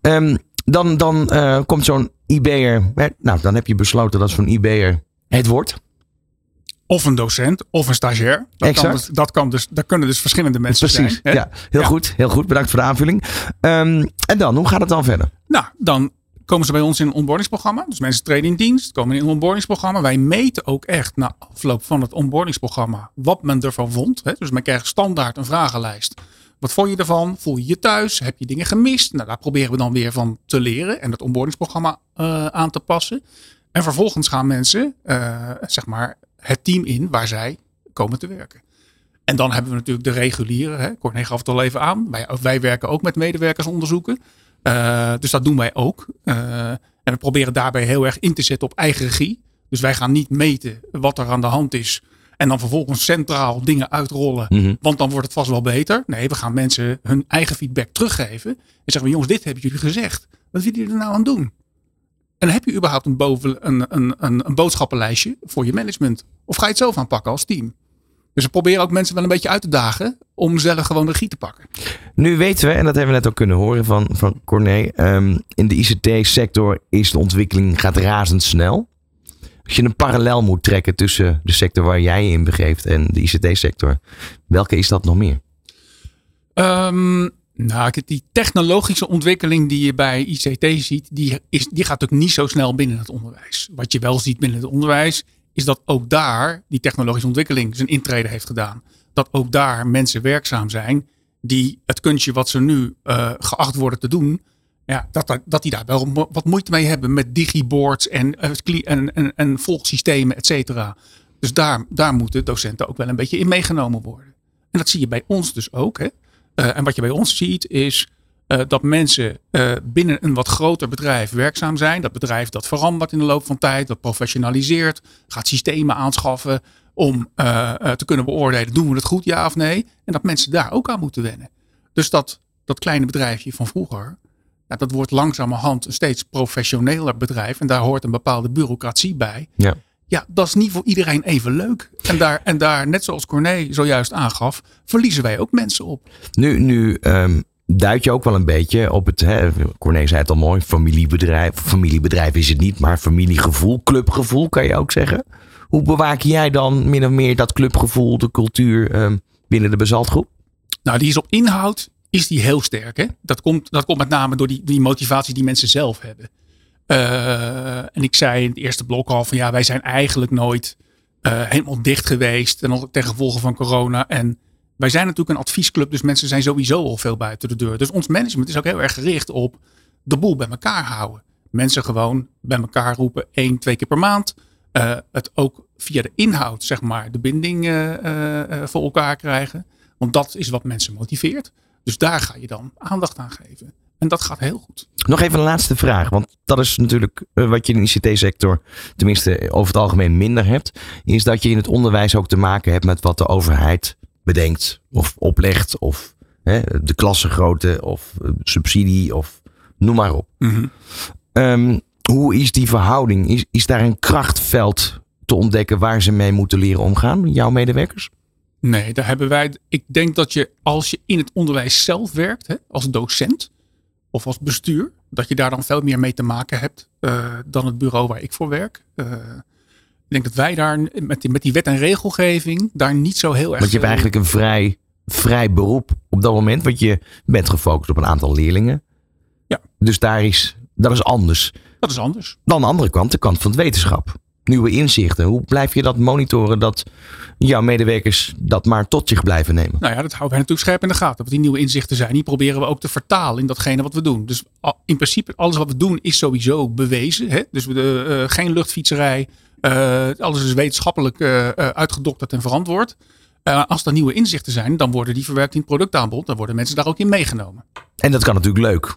Ehm, dan dan eh, komt zo'n IB'er. Nou, dan heb je besloten dat zo'n IB'er het wordt. Of een docent of een stagiair. Dat, Exact. Kan dus, dat, kan dus, dat kunnen dus verschillende mensen Precies. zijn. hè? Ja, heel Ja. goed. Heel goed. Bedankt voor de aanvulling. Ehm, en dan, hoe gaat het dan verder? Nou, dan komen ze bij ons in een onboardingsprogramma. Dus mensen treden in dienst, komen in een onboardingsprogramma. Wij meten ook echt na afloop van het onboardingsprogramma wat men ervan vond. Hè? Dus men krijgt standaard een vragenlijst. Wat vond je ervan? Voel je je thuis? Heb je dingen gemist? Nou, daar proberen we dan weer van te leren en het onboardingsprogramma eh, aan te passen. En vervolgens gaan mensen, eh, zeg maar, het team in waar zij komen te werken. En dan hebben we natuurlijk de reguliere. Hè? Corné gaf het al even aan. Wij, wij werken ook met medewerkersonderzoeken. Eh, dus dat doen wij ook. Eh, en we proberen daarbij heel erg in te zetten op eigen regie. Dus wij gaan niet meten wat er aan de hand is. En dan vervolgens centraal dingen uitrollen. Mhm. Want dan wordt het vast wel beter. Nee, we gaan mensen hun eigen feedback teruggeven. En zeggen we, jongens, dit hebben jullie gezegd. Wat willen jullie er nou aan doen? En heb je überhaupt een, boven, een, een, een, een boodschappenlijstje voor je management? Of ga je het zelf aanpakken als team? Dus we proberen ook mensen wel een beetje uit te dagen om zelf gewoon de regie te pakken. Nu weten we, en dat hebben we net ook kunnen horen van, van Corné, ehm, in de ICT-sector is de ontwikkeling gaat razendsnel. Als je een parallel moet trekken tussen de sector waar jij je in begeeft en de ICT-sector, welke is dat nog meer? Ehm, nou, die technologische ontwikkeling die je bij ICT ziet, die, is, die gaat ook niet zo snel binnen het onderwijs. Wat je wel ziet binnen het onderwijs, is dat ook daar die technologische ontwikkeling zijn intrede heeft gedaan. Dat ook daar mensen werkzaam zijn die het kunstje wat ze nu eh, geacht worden te doen, ja, dat, dat die daar wel wat moeite mee hebben met digiboards en, eh, en, en volgsystemen, et cetera. Dus daar, daar moeten docenten ook wel een beetje in meegenomen worden. En dat zie je bij ons dus ook. Hè? Eh, en wat je bij ons ziet is eh, dat mensen eh, binnen een wat groter bedrijf werkzaam zijn. Dat bedrijf dat verandert in de loop van tijd, dat professionaliseert, gaat systemen aanschaffen om eh, te kunnen beoordelen, doen we het goed, ja of nee? En dat mensen daar ook aan moeten wennen. Dus dat, dat kleine bedrijfje van vroeger, ja, dat wordt langzamerhand een steeds professioneler bedrijf. En daar hoort een bepaalde bureaucratie bij. Ja. Ja, dat is niet voor iedereen even leuk. En daar, en daar net zoals Corné zojuist aangaf, verliezen wij ook mensen op. Nu, nu ehm, duid je ook wel een beetje op het, hè, zei het al mooi, familiebedrijf. Familiebedrijf is het niet, maar familiegevoel, clubgevoel kan je ook zeggen. Hoe bewaak jij dan min of meer dat clubgevoel, de cultuur ehm, binnen de Bezaltgroep? Nou, die is op inhoud is die heel sterk. Hè? Dat, komt, dat komt met name door die, die motivatie die mensen zelf hebben. Eh, en ik zei in het eerste blok al van ja, wij zijn eigenlijk nooit eh, helemaal dicht geweest. En ten gevolge van corona. En wij zijn natuurlijk een adviesclub, dus mensen zijn sowieso al veel buiten de deur. Dus ons management is ook heel erg gericht op de boel bij elkaar houden. Mensen gewoon bij elkaar roepen één, twee keer per maand. Eh, het ook via de inhoud, zeg maar, de binding eh, eh, voor elkaar krijgen. Want dat is wat mensen motiveert. Dus daar ga je dan aandacht aan geven. En dat gaat heel goed. Nog even een laatste vraag, want dat is natuurlijk wat je in de ICT-sector, tenminste over het algemeen minder hebt, is dat je in het onderwijs ook te maken hebt met wat de overheid bedenkt of oplegt of hè, de klassengrootte of eh, subsidie of noem maar op. Ehm, hoe is die verhouding? Is, is daar een krachtveld te ontdekken waar ze mee moeten leren omgaan, jouw medewerkers? Nee, daar hebben wij. Ik denk dat je als je in het onderwijs zelf werkt, hè, als docent of als bestuur, dat je daar dan veel meer mee te maken hebt eh, dan het bureau waar ik voor werk. Eh, ik denk dat wij daar met die, met die wet en regelgeving daar niet zo heel erg. Want je hebt eigenlijk een vrij, vrij beroep op dat moment, want je bent gefocust op een aantal leerlingen. Ja. Dus daar is, dat is anders. Dat is anders. Dan de andere kant, de kant van het wetenschap. Nieuwe inzichten. Hoe blijf je dat monitoren dat jouw medewerkers dat maar tot zich blijven nemen? Nou ja, dat houden wij natuurlijk scherp in de gaten. Wat die nieuwe inzichten zijn, die proberen we ook te vertalen in datgene wat we doen. Dus in principe, alles wat we doen is sowieso bewezen. Hè? Dus we, eh, geen luchtfietserij. eh, alles is wetenschappelijk eh, uitgedokterd en verantwoord. Als er nieuwe inzichten zijn, dan worden die verwerkt in het productaanbod. Dan worden mensen daar ook in meegenomen. En dat kan natuurlijk leuk.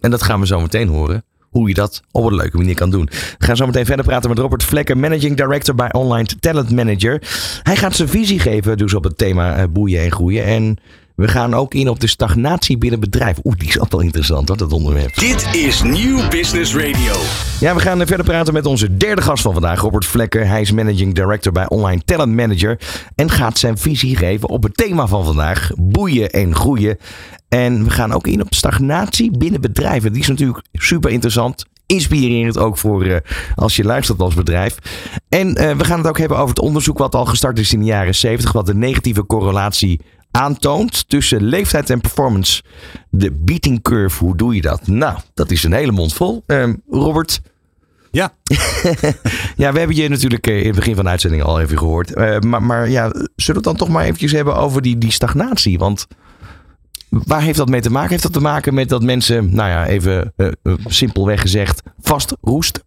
En dat gaan we zo meteen horen. Hoe je dat op een leuke manier kan doen. We gaan zo meteen verder praten met Robert Vlekker, Managing Director bij Online Talent Manager. Hij gaat zijn visie geven dus op het thema eh, boeien en groeien. En we gaan ook in op de stagnatie binnen bedrijf. Oeh, die is ook wel interessant hoor, dat onderwerp. Dit is Nieuw Business Radio. Ja, we gaan verder praten met onze derde gast van vandaag, Robert Vlekker. Hij is Managing Director bij Online Talent Manager. En gaat zijn visie geven op het thema van vandaag, boeien en groeien. En we gaan ook in op stagnatie binnen bedrijven. Die is natuurlijk super interessant. Inspirerend ook voor eh, als je luistert als bedrijf. En eh, we gaan het ook hebben over het onderzoek wat al gestart is in de jaren 70. Wat de negatieve correlatie aantoont tussen leeftijd en performance. De beating curve, hoe doe je dat? Nou, dat is een hele mond vol. Ehm, Robert, Ja, ja, we hebben je natuurlijk eh, in het begin van de uitzending al even gehoord. Eh, maar, maar ja, zullen we het dan toch maar eventjes hebben over die, die stagnatie? Want waar heeft dat mee te maken? Heeft dat te maken met dat mensen, nou ja, even eh, simpelweg gezegd, vast roesten?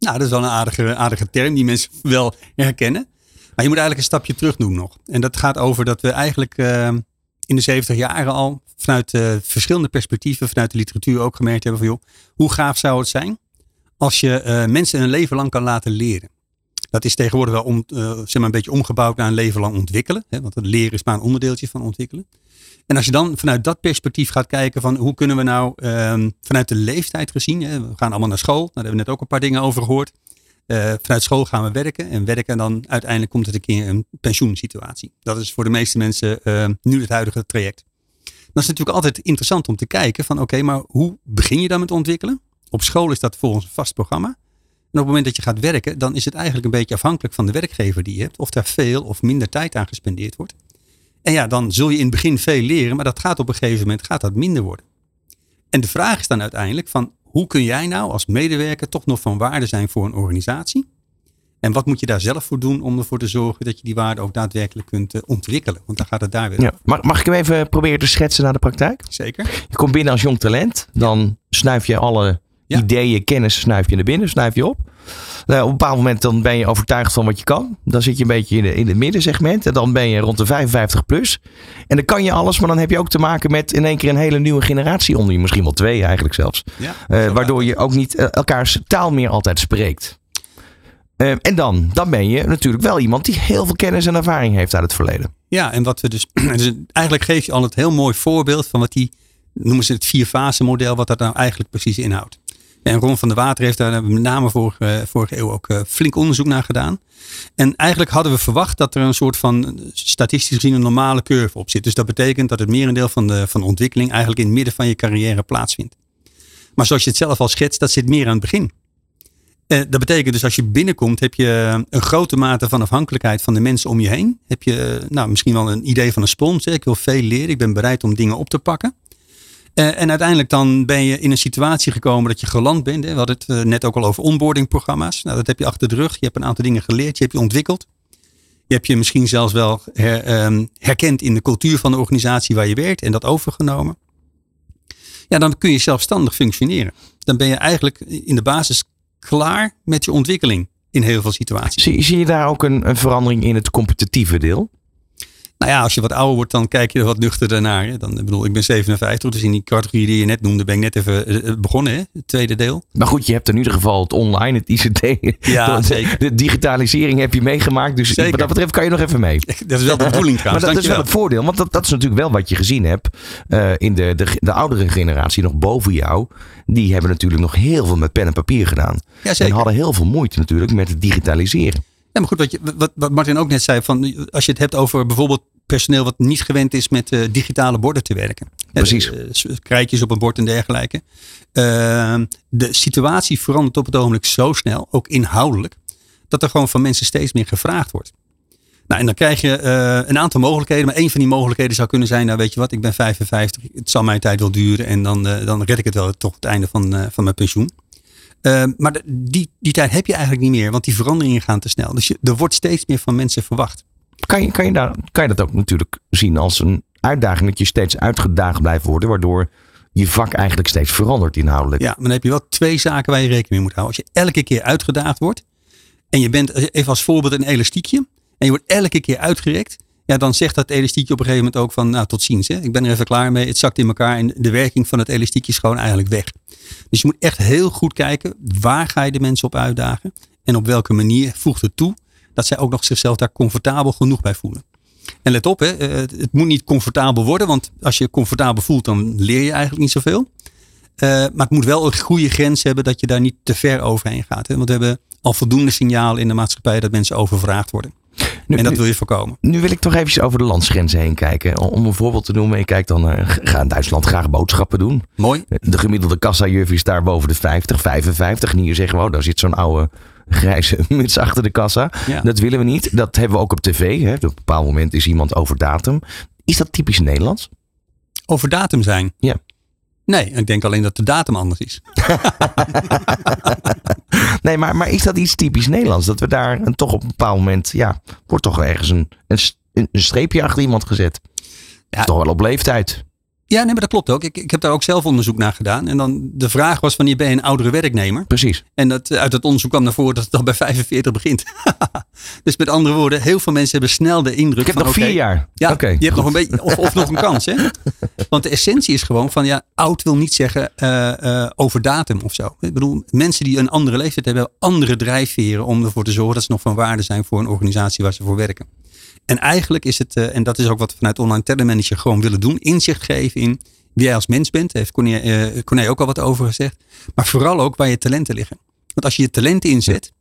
nou, dat is wel een aardige, aardige term die mensen wel herkennen. Maar je moet eigenlijk een stapje terug doen nog. En dat gaat over dat we eigenlijk eh, in de 70 jaren al vanuit eh, verschillende perspectieven, vanuit de literatuur ook gemerkt hebben van joh, hoe gaaf zou het zijn als je eh, mensen een leven lang kan laten leren. Dat is tegenwoordig wel om, eh, zeg maar een beetje omgebouwd naar een leven lang ontwikkelen. Hè, want het leren is maar een onderdeeltje van ontwikkelen. En als je dan vanuit dat perspectief gaat kijken van hoe kunnen we nou ehm, vanuit de leeftijd gezien, hè, we gaan allemaal naar school, daar hebben we net ook een paar dingen over gehoord. Eh, vanuit school gaan we werken en werken en dan uiteindelijk komt het een keer een pensioensituatie. Dat is voor de meeste mensen uh, nu het huidige traject. Dan is natuurlijk altijd interessant om te kijken van oké, maar hoe begin je dan met ontwikkelen? Op school is dat volgens een vast programma. En op het moment dat je gaat werken, dan is het eigenlijk een beetje afhankelijk van de werkgever die je hebt. Of daar veel of minder tijd aan gespendeerd wordt. En ja, dan zul je in het begin veel leren, maar dat gaat op een gegeven moment gaat dat minder worden. En de vraag is dan uiteindelijk van hoe kun jij nou als medewerker toch nog van waarde zijn voor een organisatie? En wat moet je daar zelf voor doen om ervoor te zorgen dat je die waarde ook daadwerkelijk kunt uh, ontwikkelen? Want dan gaat het daar weer. Ja. Mag, mag ik hem even proberen te schetsen naar de praktijk? Zeker. Je komt binnen als jong talent. Dan snuif je alle ja. ideeën, kennis, snuif je naar binnen, snuif je op. Nou, op een bepaald moment dan ben je overtuigd van wat je kan. Dan zit je een beetje in, de, in het middensegment. En dan ben je rond de 55 plus. En dan kan je alles, maar dan heb je ook te maken met in één keer een hele nieuwe generatie onder je. Misschien wel twee eigenlijk zelfs. Ja, uh, waardoor je ook niet uh, elkaars taal meer altijd spreekt. Uh, en dan, dan ben je natuurlijk wel iemand die heel veel kennis en ervaring heeft uit het verleden. Ja, en wat we dus, dus eigenlijk geef je al het heel mooi voorbeeld van wat die, noemen ze het vier fase model, wat dat nou eigenlijk precies inhoudt. En Ron van der Water heeft daar met name vorige, vorige eeuw ook uh, flink onderzoek naar gedaan. En eigenlijk hadden we verwacht dat er een soort van statistisch gezien een normale curve op zit. Dus dat betekent dat het merendeel van de, van ontwikkeling eigenlijk in het midden van je carrière plaatsvindt. Maar zoals je het zelf al schetst, dat zit meer aan het begin. Uh, dat betekent dus als je binnenkomt, heb je een grote mate van afhankelijkheid van de mensen om je heen. Heb je nou, misschien wel een idee van een spons. Ik wil veel leren, ik ben bereid om dingen op te pakken. Uh, en uiteindelijk dan ben je in een situatie gekomen dat je geland bent. Hè. We hadden het uh, net ook al over onboardingprogramma's. Nou, dat heb je achter de rug. Je hebt een aantal dingen geleerd. Je hebt je ontwikkeld. Je hebt je misschien zelfs wel her, um, herkend in de cultuur van de organisatie waar je werkt. En dat overgenomen. Ja, dan kun je zelfstandig functioneren. Dan ben je eigenlijk in de basis klaar met je ontwikkeling in heel veel situaties. Zie, zie je daar ook een, een verandering in het competitieve deel? Nou ja, als je wat ouder wordt, dan kijk je er wat nuchterder naar. Dan, ik bedoel, ik ben 57, dus in die categorie die je net noemde, ben ik net even begonnen, hè? het tweede deel. Maar goed, je hebt in ieder geval het online, het ICT. Ja, zeker. De digitalisering heb je meegemaakt, dus zeker. wat dat betreft kan je nog even mee. Dat is wel de bedoeling trouwens. maar dat is wel het voordeel, want dat, dat is natuurlijk wel wat je gezien hebt uh, in de, de, de oudere generatie, nog boven jou. Die hebben natuurlijk nog heel veel met pen en papier gedaan. Ja, zeker. En hadden heel veel moeite natuurlijk met het digitaliseren. Ja, maar goed, wat, je, wat, wat Martin ook net zei, van, als je het hebt over bijvoorbeeld personeel wat niet gewend is met uh, digitale borden te werken. Precies. Uh, krijtjes op een bord en dergelijke. Uh, de situatie verandert op het ogenblik zo snel, ook inhoudelijk, dat er gewoon van mensen steeds meer gevraagd wordt. Nou, en dan krijg je een aantal mogelijkheden. Maar één van die mogelijkheden zou kunnen zijn, nou weet je wat, ik ben 55, het zal mijn tijd wel duren en dan, dan red ik het wel tot het einde van, van mijn pensioen. Uh, maar de, die, die tijd heb je eigenlijk niet meer, want die veranderingen gaan te snel. Dus je, er wordt steeds meer van mensen verwacht. Kan je, kan, je daar, kan je dat ook natuurlijk zien als een uitdaging dat je steeds uitgedaagd blijft worden, waardoor je vak eigenlijk steeds verandert inhoudelijk? Ja, maar dan heb je wel twee zaken waar je rekening mee moet houden. Als je elke keer uitgedaagd wordt en je bent even als voorbeeld een elastiekje en je wordt elke keer uitgerekt, ja, dan zegt dat elastiekje op een gegeven moment ook van, nou tot ziens. Hè. Ik ben er even klaar mee. Het zakt in elkaar en de werking van het elastiekje is gewoon eigenlijk weg. Dus je moet echt heel goed kijken, waar ga je de mensen op uitdagen? En op welke manier voegt het toe dat zij ook nog zichzelf daar comfortabel genoeg bij voelen. En let op, hè, het moet niet comfortabel worden, want als je comfortabel voelt, dan leer je eigenlijk niet zoveel. Uh, maar het moet wel een goede grens hebben dat je daar niet te ver overheen gaat. Hè? Want we hebben al voldoende signalen in de maatschappij dat mensen overvraagd worden. Nu, en dat wil je voorkomen. Nu wil ik toch even over de landsgrenzen heen kijken. Om een voorbeeld te noemen. Ik kijk dan, uh, ga in Duitsland graag boodschappen doen. Mooi. De gemiddelde kassajuf is daar boven de 50, 55. En hier zeggen we, oh, daar zit zo'n oude grijze muts achter de kassa. Ja. Dat willen we niet. Dat hebben we ook op tv. Hè. Op een bepaald moment is iemand over datum. Is dat typisch Nederlands? Over datum zijn? Ja. Nee, ik denk alleen dat de datum anders is. nee, maar, maar is dat iets typisch Nederlands? Dat we daar een, toch op een bepaald moment, ja, wordt toch ergens een, een, een streepje achter iemand gezet. Ja. Toch wel op leeftijd. Ja, nee, maar dat klopt ook. Ik, ik heb daar ook zelf onderzoek naar gedaan. En dan de vraag was: wanneer ben je een oudere werknemer? Precies. En dat, uit het onderzoek kwam naar voren dat het al bij 45 begint. dus met andere woorden, heel veel mensen hebben snel de indruk. Ik heb van, nog okay, vier jaar. Ja, okay, je hebt nog een beetje, of, of nog een kans. Hè? Want de essentie is gewoon van ja, oud wil niet zeggen uh, uh, over datum of zo. Ik bedoel, mensen die een andere leeftijd hebben, hebben andere drijfveren om ervoor te zorgen dat ze nog van waarde zijn voor een organisatie waar ze voor werken. En eigenlijk is het, uh, en dat is ook wat we vanuit Online Talent Manager gewoon willen doen, inzicht geven in wie jij als mens bent. Daar heeft Corné, Corné ook al wat over gezegd. Maar vooral ook waar je talenten liggen. Want als je je talenten inzet,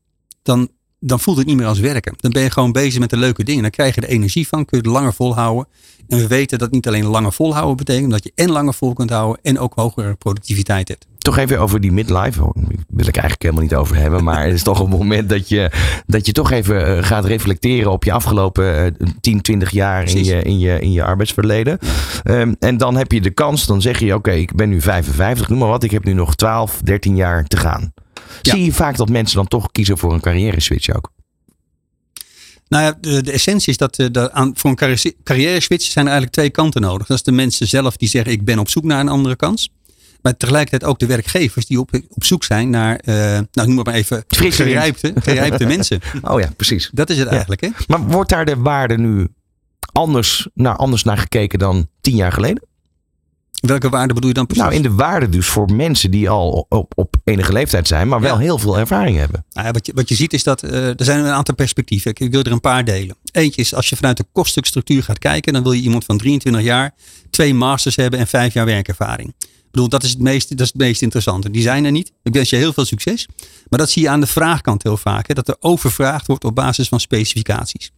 dan, dan voelt het niet meer als werken. Dan ben je gewoon bezig met de leuke dingen. Dan krijg je er energie van, kun je het langer volhouden. En we weten dat niet alleen langer volhouden betekent, dat je en langer vol kunt houden en ook hogere productiviteit hebt. Toch even over die midlife. Oh, daar wil ik eigenlijk helemaal niet over hebben. Maar het is toch een moment dat je, dat je toch even eh, gaat reflecteren op je afgelopen eh, 10, 20 jaar in je, in, je, in je arbeidsverleden. Ehm, en dan heb je de kans, dan zeg je oké, ik ben nu 55, noem maar wat. Ik heb nu nog 12, 13 jaar te gaan. Ja. Zie je vaak dat mensen dan toch kiezen voor een carrière switch ook? Nou ja, de, de essentie is dat, eh, dat aan, voor een carrière, carrière switch zijn er eigenlijk twee kanten nodig. Dat is de mensen zelf die zeggen ik ben op zoek naar een andere kans. Maar tegelijkertijd ook de werkgevers die op, op zoek zijn naar, eh, nou noem maar even, gerijpte, gerijpte mensen. Oh ja, precies. Dat is het eigenlijk. Hè? Maar wordt daar de waarde nu anders naar, anders naar gekeken dan tien jaar geleden? Welke waarde bedoel je dan precies? Nou, in de waarde dus voor mensen die al op, op enige leeftijd zijn, maar wel Ja. heel veel ervaring hebben. Nou ja, wat, je, wat je ziet is dat eh, er zijn een aantal perspectieven. Ik, ik wil er een paar delen. Eentje is als je vanuit de koststukstructuur gaat kijken, dan wil je iemand van 23 jaar, twee masters hebben en vijf jaar werkervaring. Ik bedoel, dat is het meest, dat is het meest interessante. Die zijn er niet. Ik wens je heel veel succes. Maar dat zie je aan de vraagkant heel vaak. Hè, dat er overvraagd wordt op basis van specificaties.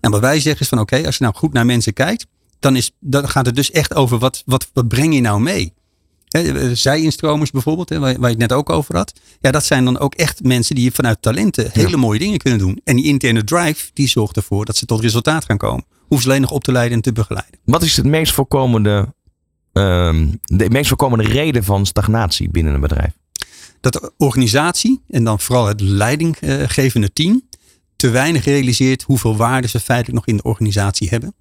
En wat wij zeggen is van oké, als je nou goed naar mensen kijkt, dan, is, dan gaat het dus echt over wat, wat, wat breng je nou mee? Eh, Zij-instromers bijvoorbeeld, hè, waar, waar je het net ook over had. Ja, dat zijn dan ook echt mensen die vanuit talenten hele mooie dingen kunnen doen. En die interne drive, die zorgt ervoor dat ze tot resultaat gaan komen. Hoeven ze alleen nog op te leiden en te begeleiden. Wat is het meest voorkomende, ehm, de meest voorkomende reden van stagnatie binnen een bedrijf? Dat de organisatie en dan vooral het leidinggevende team te weinig realiseert hoeveel waarde ze feitelijk nog in de organisatie hebben.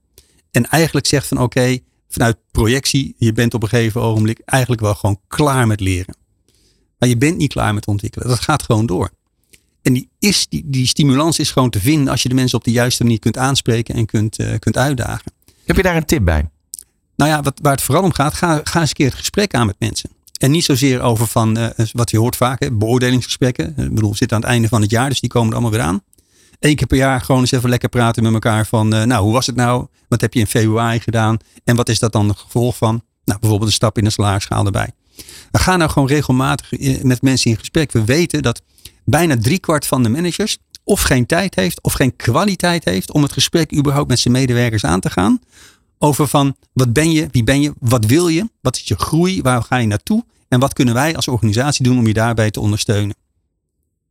En eigenlijk zegt van oké, vanuit projectie, je bent op een gegeven ogenblik eigenlijk wel gewoon klaar met leren. Maar je bent niet klaar met ontwikkelen. Dat gaat gewoon door. En die, is, die, die stimulans is gewoon te vinden als je de mensen op de juiste manier kunt aanspreken en kunt, eh, kunt uitdagen. Heb je daar een tip bij? Nou ja, wat, waar het vooral om gaat, ga, eens een keer het gesprek aan met mensen. En niet zozeer over van, eh, wat je hoort vaak, beoordelingsgesprekken. Ik bedoel, we zitten aan het einde van het jaar, dus die komen er allemaal weer aan. Eén keer per jaar gewoon eens even lekker praten met elkaar van, eh, nou, hoe was het nou? Wat heb je in februari gedaan? En wat is dat dan het gevolg van? Nou, bijvoorbeeld een stap in de salarisschaal erbij. We gaan nou gewoon regelmatig eh, met mensen in gesprek. We weten dat bijna driekwart van de managers of geen tijd heeft of geen kwaliteit heeft om het gesprek überhaupt met zijn medewerkers aan te gaan. Over van wat ben je, wie ben je, wat wil je, wat is je groei, waar ga je naartoe en wat kunnen wij als organisatie doen om je daarbij te ondersteunen.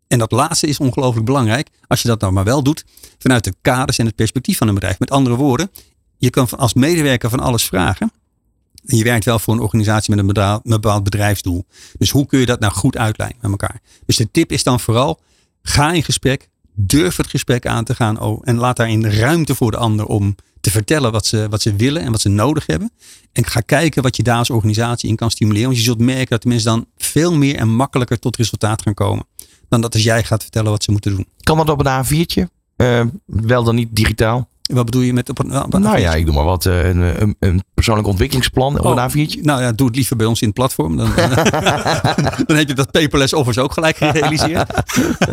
En dat laatste is ongelooflijk belangrijk als je dat nou maar wel doet vanuit de kaders en het perspectief van een bedrijf. Met andere woorden, je kan als medewerker van alles vragen. En je werkt wel voor een organisatie met een bepaald bedrijfsdoel. Dus hoe kun je dat nou goed uitlijnen met elkaar? Dus de tip is dan vooral, ga in gesprek, durf het gesprek aan te gaan oh, en laat daarin ruimte voor de ander om te vertellen wat ze, wat ze willen en wat ze nodig hebben. En ga kijken wat je daar als organisatie in kan stimuleren. Want je zult merken dat de mensen dan veel meer en makkelijker tot resultaat gaan komen. Dan dat als jij gaat vertellen wat ze moeten doen. Kan dat op een A4'tje? Eh, wel dan niet digitaal? Wat bedoel je met op een, op een nou ja, A4'tje? ik doe maar wat. eh, een, een, een persoonlijk ontwikkelingsplan Oh, een A4'tje. Nou ja, doe het liever bij ons in het platform. Dan, dan heb je dat paperless office ook gelijk gerealiseerd.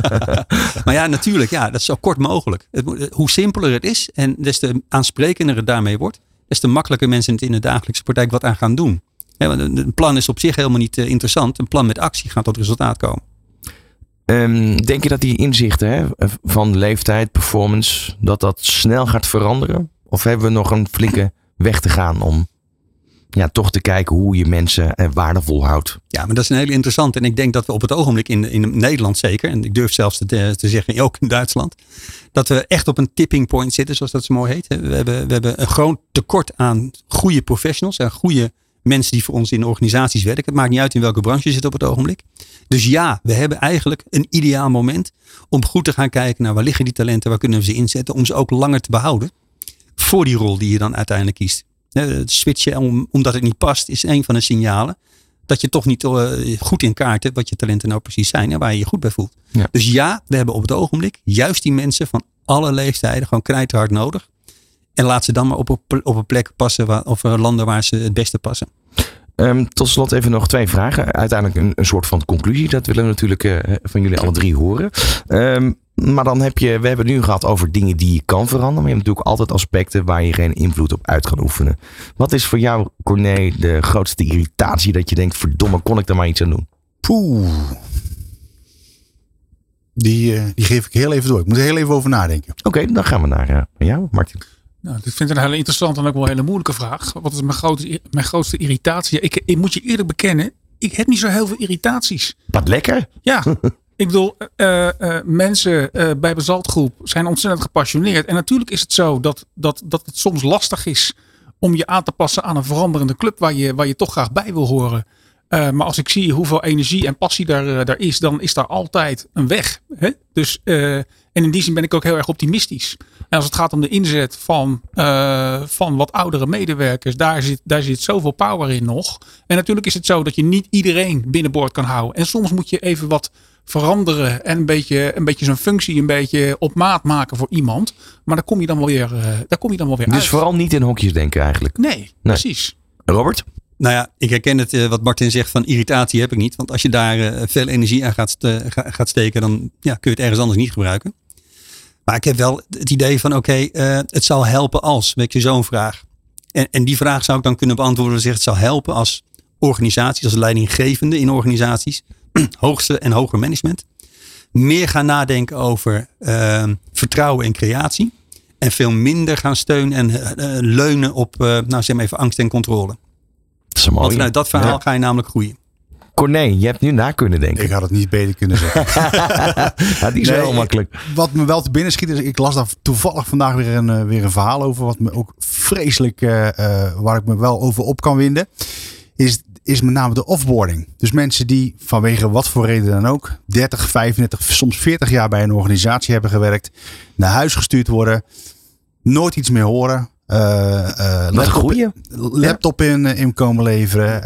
maar ja, natuurlijk, ja, dat is zo kort mogelijk. Het, moet- hoe simpeler het is en des te aansprekender het daarmee wordt, des te makkelijker mensen het in de dagelijkse praktijk wat aan gaan doen. Want een plan is op zich helemaal niet eh, interessant. Een plan met actie gaat tot resultaat komen. Ehm, denk je dat die inzichten hè, van leeftijd, performance, dat dat snel gaat veranderen? Of hebben we nog een flinke weg te gaan om ja, toch te kijken hoe je mensen eh, waardevol houdt? Ja, maar dat is een hele interessante. En ik denk dat we op het ogenblik in, in Nederland zeker, en ik durf zelfs te, te zeggen ook in Duitsland, dat we echt op een tipping point zitten, zoals dat zo mooi heet. We hebben, we hebben een groot tekort aan goede professionals en goede mensen die voor ons in organisaties werken. Het maakt niet uit in welke branche je zit op het ogenblik. Dus ja, we hebben eigenlijk een ideaal moment om goed te gaan kijken naar waar liggen die talenten, waar kunnen we ze inzetten, om ze ook langer te behouden voor die rol die je dan uiteindelijk kiest. Het switchen om, omdat het niet past is een van de signalen dat je toch niet eh, goed in kaart hebt wat je talenten nou precies zijn en waar je je goed bij voelt. Ja. Dus ja, we hebben op het ogenblik juist die mensen van alle leeftijden gewoon knijterhard nodig. En laat ze dan maar op, een- op een plek passen waar, of eh, landen waar ze het beste passen. Ehm, tot slot even nog twee vragen. Uiteindelijk een, een soort van conclusie. Dat willen we natuurlijk eh, van jullie alle drie horen. Ehm, maar dan heb je, we hebben het nu gehad over dingen die je kan veranderen. Maar je hebt natuurlijk altijd aspecten waar je geen invloed op uit kan oefenen. Wat is voor jou, Corné, de grootste irritatie dat je denkt, verdomme, kon ik er maar iets aan doen? Poeh. Die, eh, die geef ik heel even door. Ik moet er heel even over nadenken. Oké, dan gaan we naar uh, jou, Martin. Nou, ik vind het een hele interessante en ook wel een hele moeilijke vraag. Wat is mijn grootste, mijn grootste irritatie? Ik, ik moet je eerlijk bekennen, ik heb niet zo heel veel irritaties. Wat lekker. Ja, ik bedoel, uh, uh, mensen uh, bij Bezaltgroep zijn ontzettend gepassioneerd. En natuurlijk is het zo dat, dat, dat het soms lastig is om je aan te passen aan een veranderende club waar je, waar je toch graag bij wil horen. Uh, maar als ik zie hoeveel energie en passie daar, daar is, dan is daar altijd een weg. Hè? Dus, uh, en in die zin ben ik ook heel erg optimistisch. En als het gaat om de inzet van, van wat oudere medewerkers, daar zit, daar zit zoveel power in nog. En natuurlijk is het zo dat je niet iedereen binnenboord kan houden. En soms moet je even wat veranderen en een beetje, een beetje zijn functie een beetje op maat maken voor iemand. Maar daar kom je dan wel weer, daar kom je dan wel weer dus uit. Dus vooral niet in hokjes denken eigenlijk. Nee, nee. precies. Robert? Nou ja, ik herken het uh, wat Martin zegt van irritatie heb ik niet. Want als je daar uh, veel energie aan gaat, uh, gaat steken, dan ja, kun je het ergens anders niet gebruiken. Maar ik heb wel het idee van oké, okay, het zal helpen als, weet je, zo'n vraag. En, en die vraag zou ik dan kunnen beantwoorden. Het zal helpen als organisaties, als leidinggevende in organisaties, hoogste en hoger management, meer gaan nadenken over ehm, vertrouwen en creatie. En veel minder gaan steunen en leunen op, nou zeg maar even angst en controle. Dat is mooi. Want vanuit dat verhaal ja. ga je namelijk groeien. Corné, je hebt nu na kunnen denken. Ik had het niet beter kunnen zeggen. ja, die is nee, heel makkelijk. Wat me wel te binnen schiet is, ik las daar toevallig vandaag weer een, uh, weer een verhaal over. Wat me ook vreselijk, uh, uh, waar ik me wel over op kan winden. Is, is met name de offboarding. Dus mensen die vanwege wat voor reden dan ook 30, 35, soms 40 jaar bij een organisatie hebben gewerkt. Naar huis gestuurd worden. Nooit iets meer horen. Uh, laptop, laptop in, in komen leveren.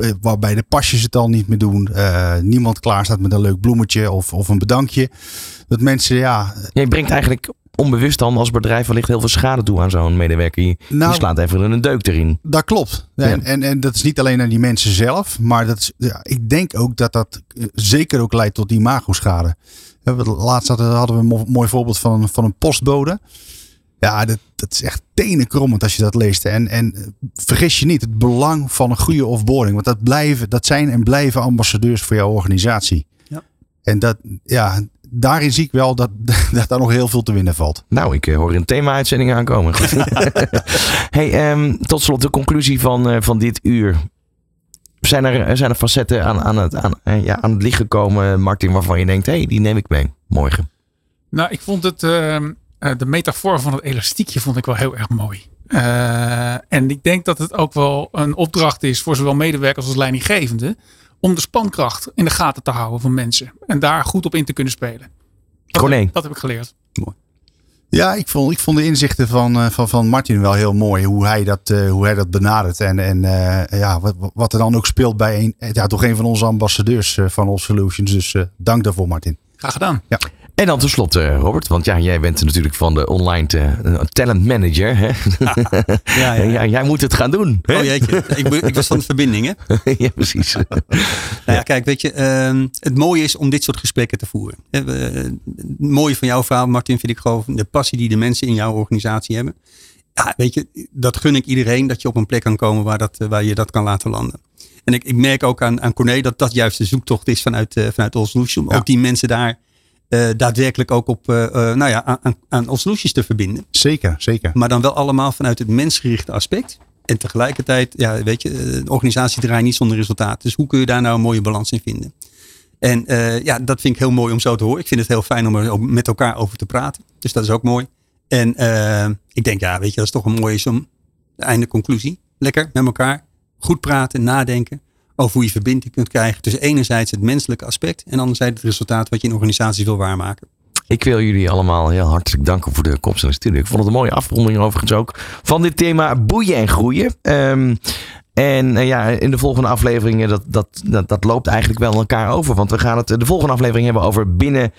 Uh, waarbij de pasjes het al niet meer doen. niemand klaar staat met een leuk bloemetje of, of een bedankje. Dat mensen, ja. Je brengt eigenlijk onbewust dan als bedrijf wellicht heel veel schade toe aan zo'n medewerker. Je, nou, je slaat even een deuk erin. Dat klopt. Ja. En, en, en dat is niet alleen aan die mensen zelf. Maar dat is, ja, ik denk ook dat dat zeker ook leidt tot imago-schade. Laatst hadden we een mooi voorbeeld van, van een postbode. Ja, dat, dat is echt tenenkrommend als je dat leest. En, en vergis je niet, het belang van een goede offboarding. Want dat, blijven, dat zijn en blijven ambassadeurs voor jouw organisatie. Ja. En dat, ja, daarin zie ik wel dat, dat daar nog heel veel te winnen valt. Nou, ik hoor een thema-uitzending aankomen. hey, um, tot slot de conclusie van, uh, van dit uur. Zijn er, zijn er facetten aan, aan, het, aan, ja, aan het licht gekomen, Martin, waarvan je denkt, hé, hey, die neem ik mee morgen? Nou, ik vond het... Uh de metafoor van het elastiekje vond ik wel heel erg mooi. Uh, en ik denk dat het ook wel een opdracht is voor zowel medewerkers als leidinggevende. Om de spankracht in de gaten te houden van mensen. En daar goed op in te kunnen spelen. Dat, Corné. dat heb ik geleerd. Mooi. Ja, ik vond, ik vond de inzichten van, van, van Martin wel heel mooi. Hoe hij dat, uh, hoe hij dat benadert. En, en uh, ja, wat, wat er dan ook speelt bij een, ja, toch een van onze ambassadeurs van All Solutions. Dus dank daarvoor, Martin. Graag gedaan. Ja. En dan tenslotte, Robert, want ja, jij bent natuurlijk van de online te, uh, talent manager. Hè? Ja, ja, ja. ja, jij moet het gaan doen. Hè? Oh jeetje, ik, ik, was van de verbinding hè? ja, precies. nou ja, kijk, weet je, uh, het mooie is om dit soort gesprekken te voeren. Het mooie van jouw verhaal, Martin, vind ik gewoon de passie die de mensen in jouw organisatie hebben. Ja, weet je, dat gun ik iedereen, dat je op een plek kan komen waar, dat, waar je dat kan laten landen. En ik, ik merk ook aan, aan Corné dat dat juist de zoektocht is vanuit, uh, vanuit All Solution. Om ook die mensen daar uh, daadwerkelijk ook op, uh, nou ja, aan, aan Solutions te verbinden. Zeker, zeker. Maar dan wel allemaal vanuit het mensgerichte aspect. En tegelijkertijd, ja, weet je, een organisatie draait niet zonder resultaat. Dus hoe kun je daar nou een mooie balans in vinden? En ja, dat vind ik heel mooi om zo te horen. Ik vind het heel fijn om er met elkaar over te praten. Dus dat is ook mooi. En ik denk, ja, weet je, dat is toch een mooie som. De einde conclusie. Lekker met elkaar. Goed praten, nadenken over hoe je verbinding kunt krijgen tussen enerzijds het menselijke aspect en anderzijds het resultaat wat je in organisatie wil waarmaken. Ik wil jullie allemaal heel hartelijk danken voor de komst naar. Ik vond het een mooie afronding overigens ook van dit thema boeien en groeien. Um, en uh, ja, in de volgende afleveringen, dat, dat, dat, dat, loopt eigenlijk wel elkaar over. Want we gaan het de volgende aflevering hebben over binnen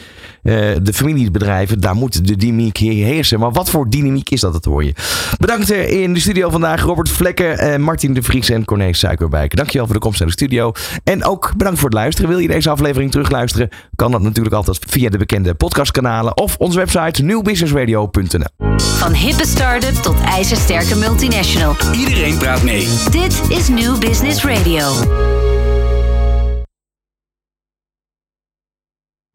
uh, de familiebedrijven. Daar moet de dynamiek heersen. Maar wat voor dynamiek is dat, dat hoor je. Bedankt in de studio vandaag Robert Vlekken, uh, Martin de Vries en Corné Suikerwijk. Dankjewel voor de komst naar de studio. En ook bedankt voor het luisteren. Wil je deze aflevering terugluisteren? Kan dat natuurlijk altijd via de bekende podcastkanalen of onze website nieuwbusinessradio.nl. Van hippe start-up tot ijzersterke multinational. Iedereen praat mee. Dit is New Business Radio.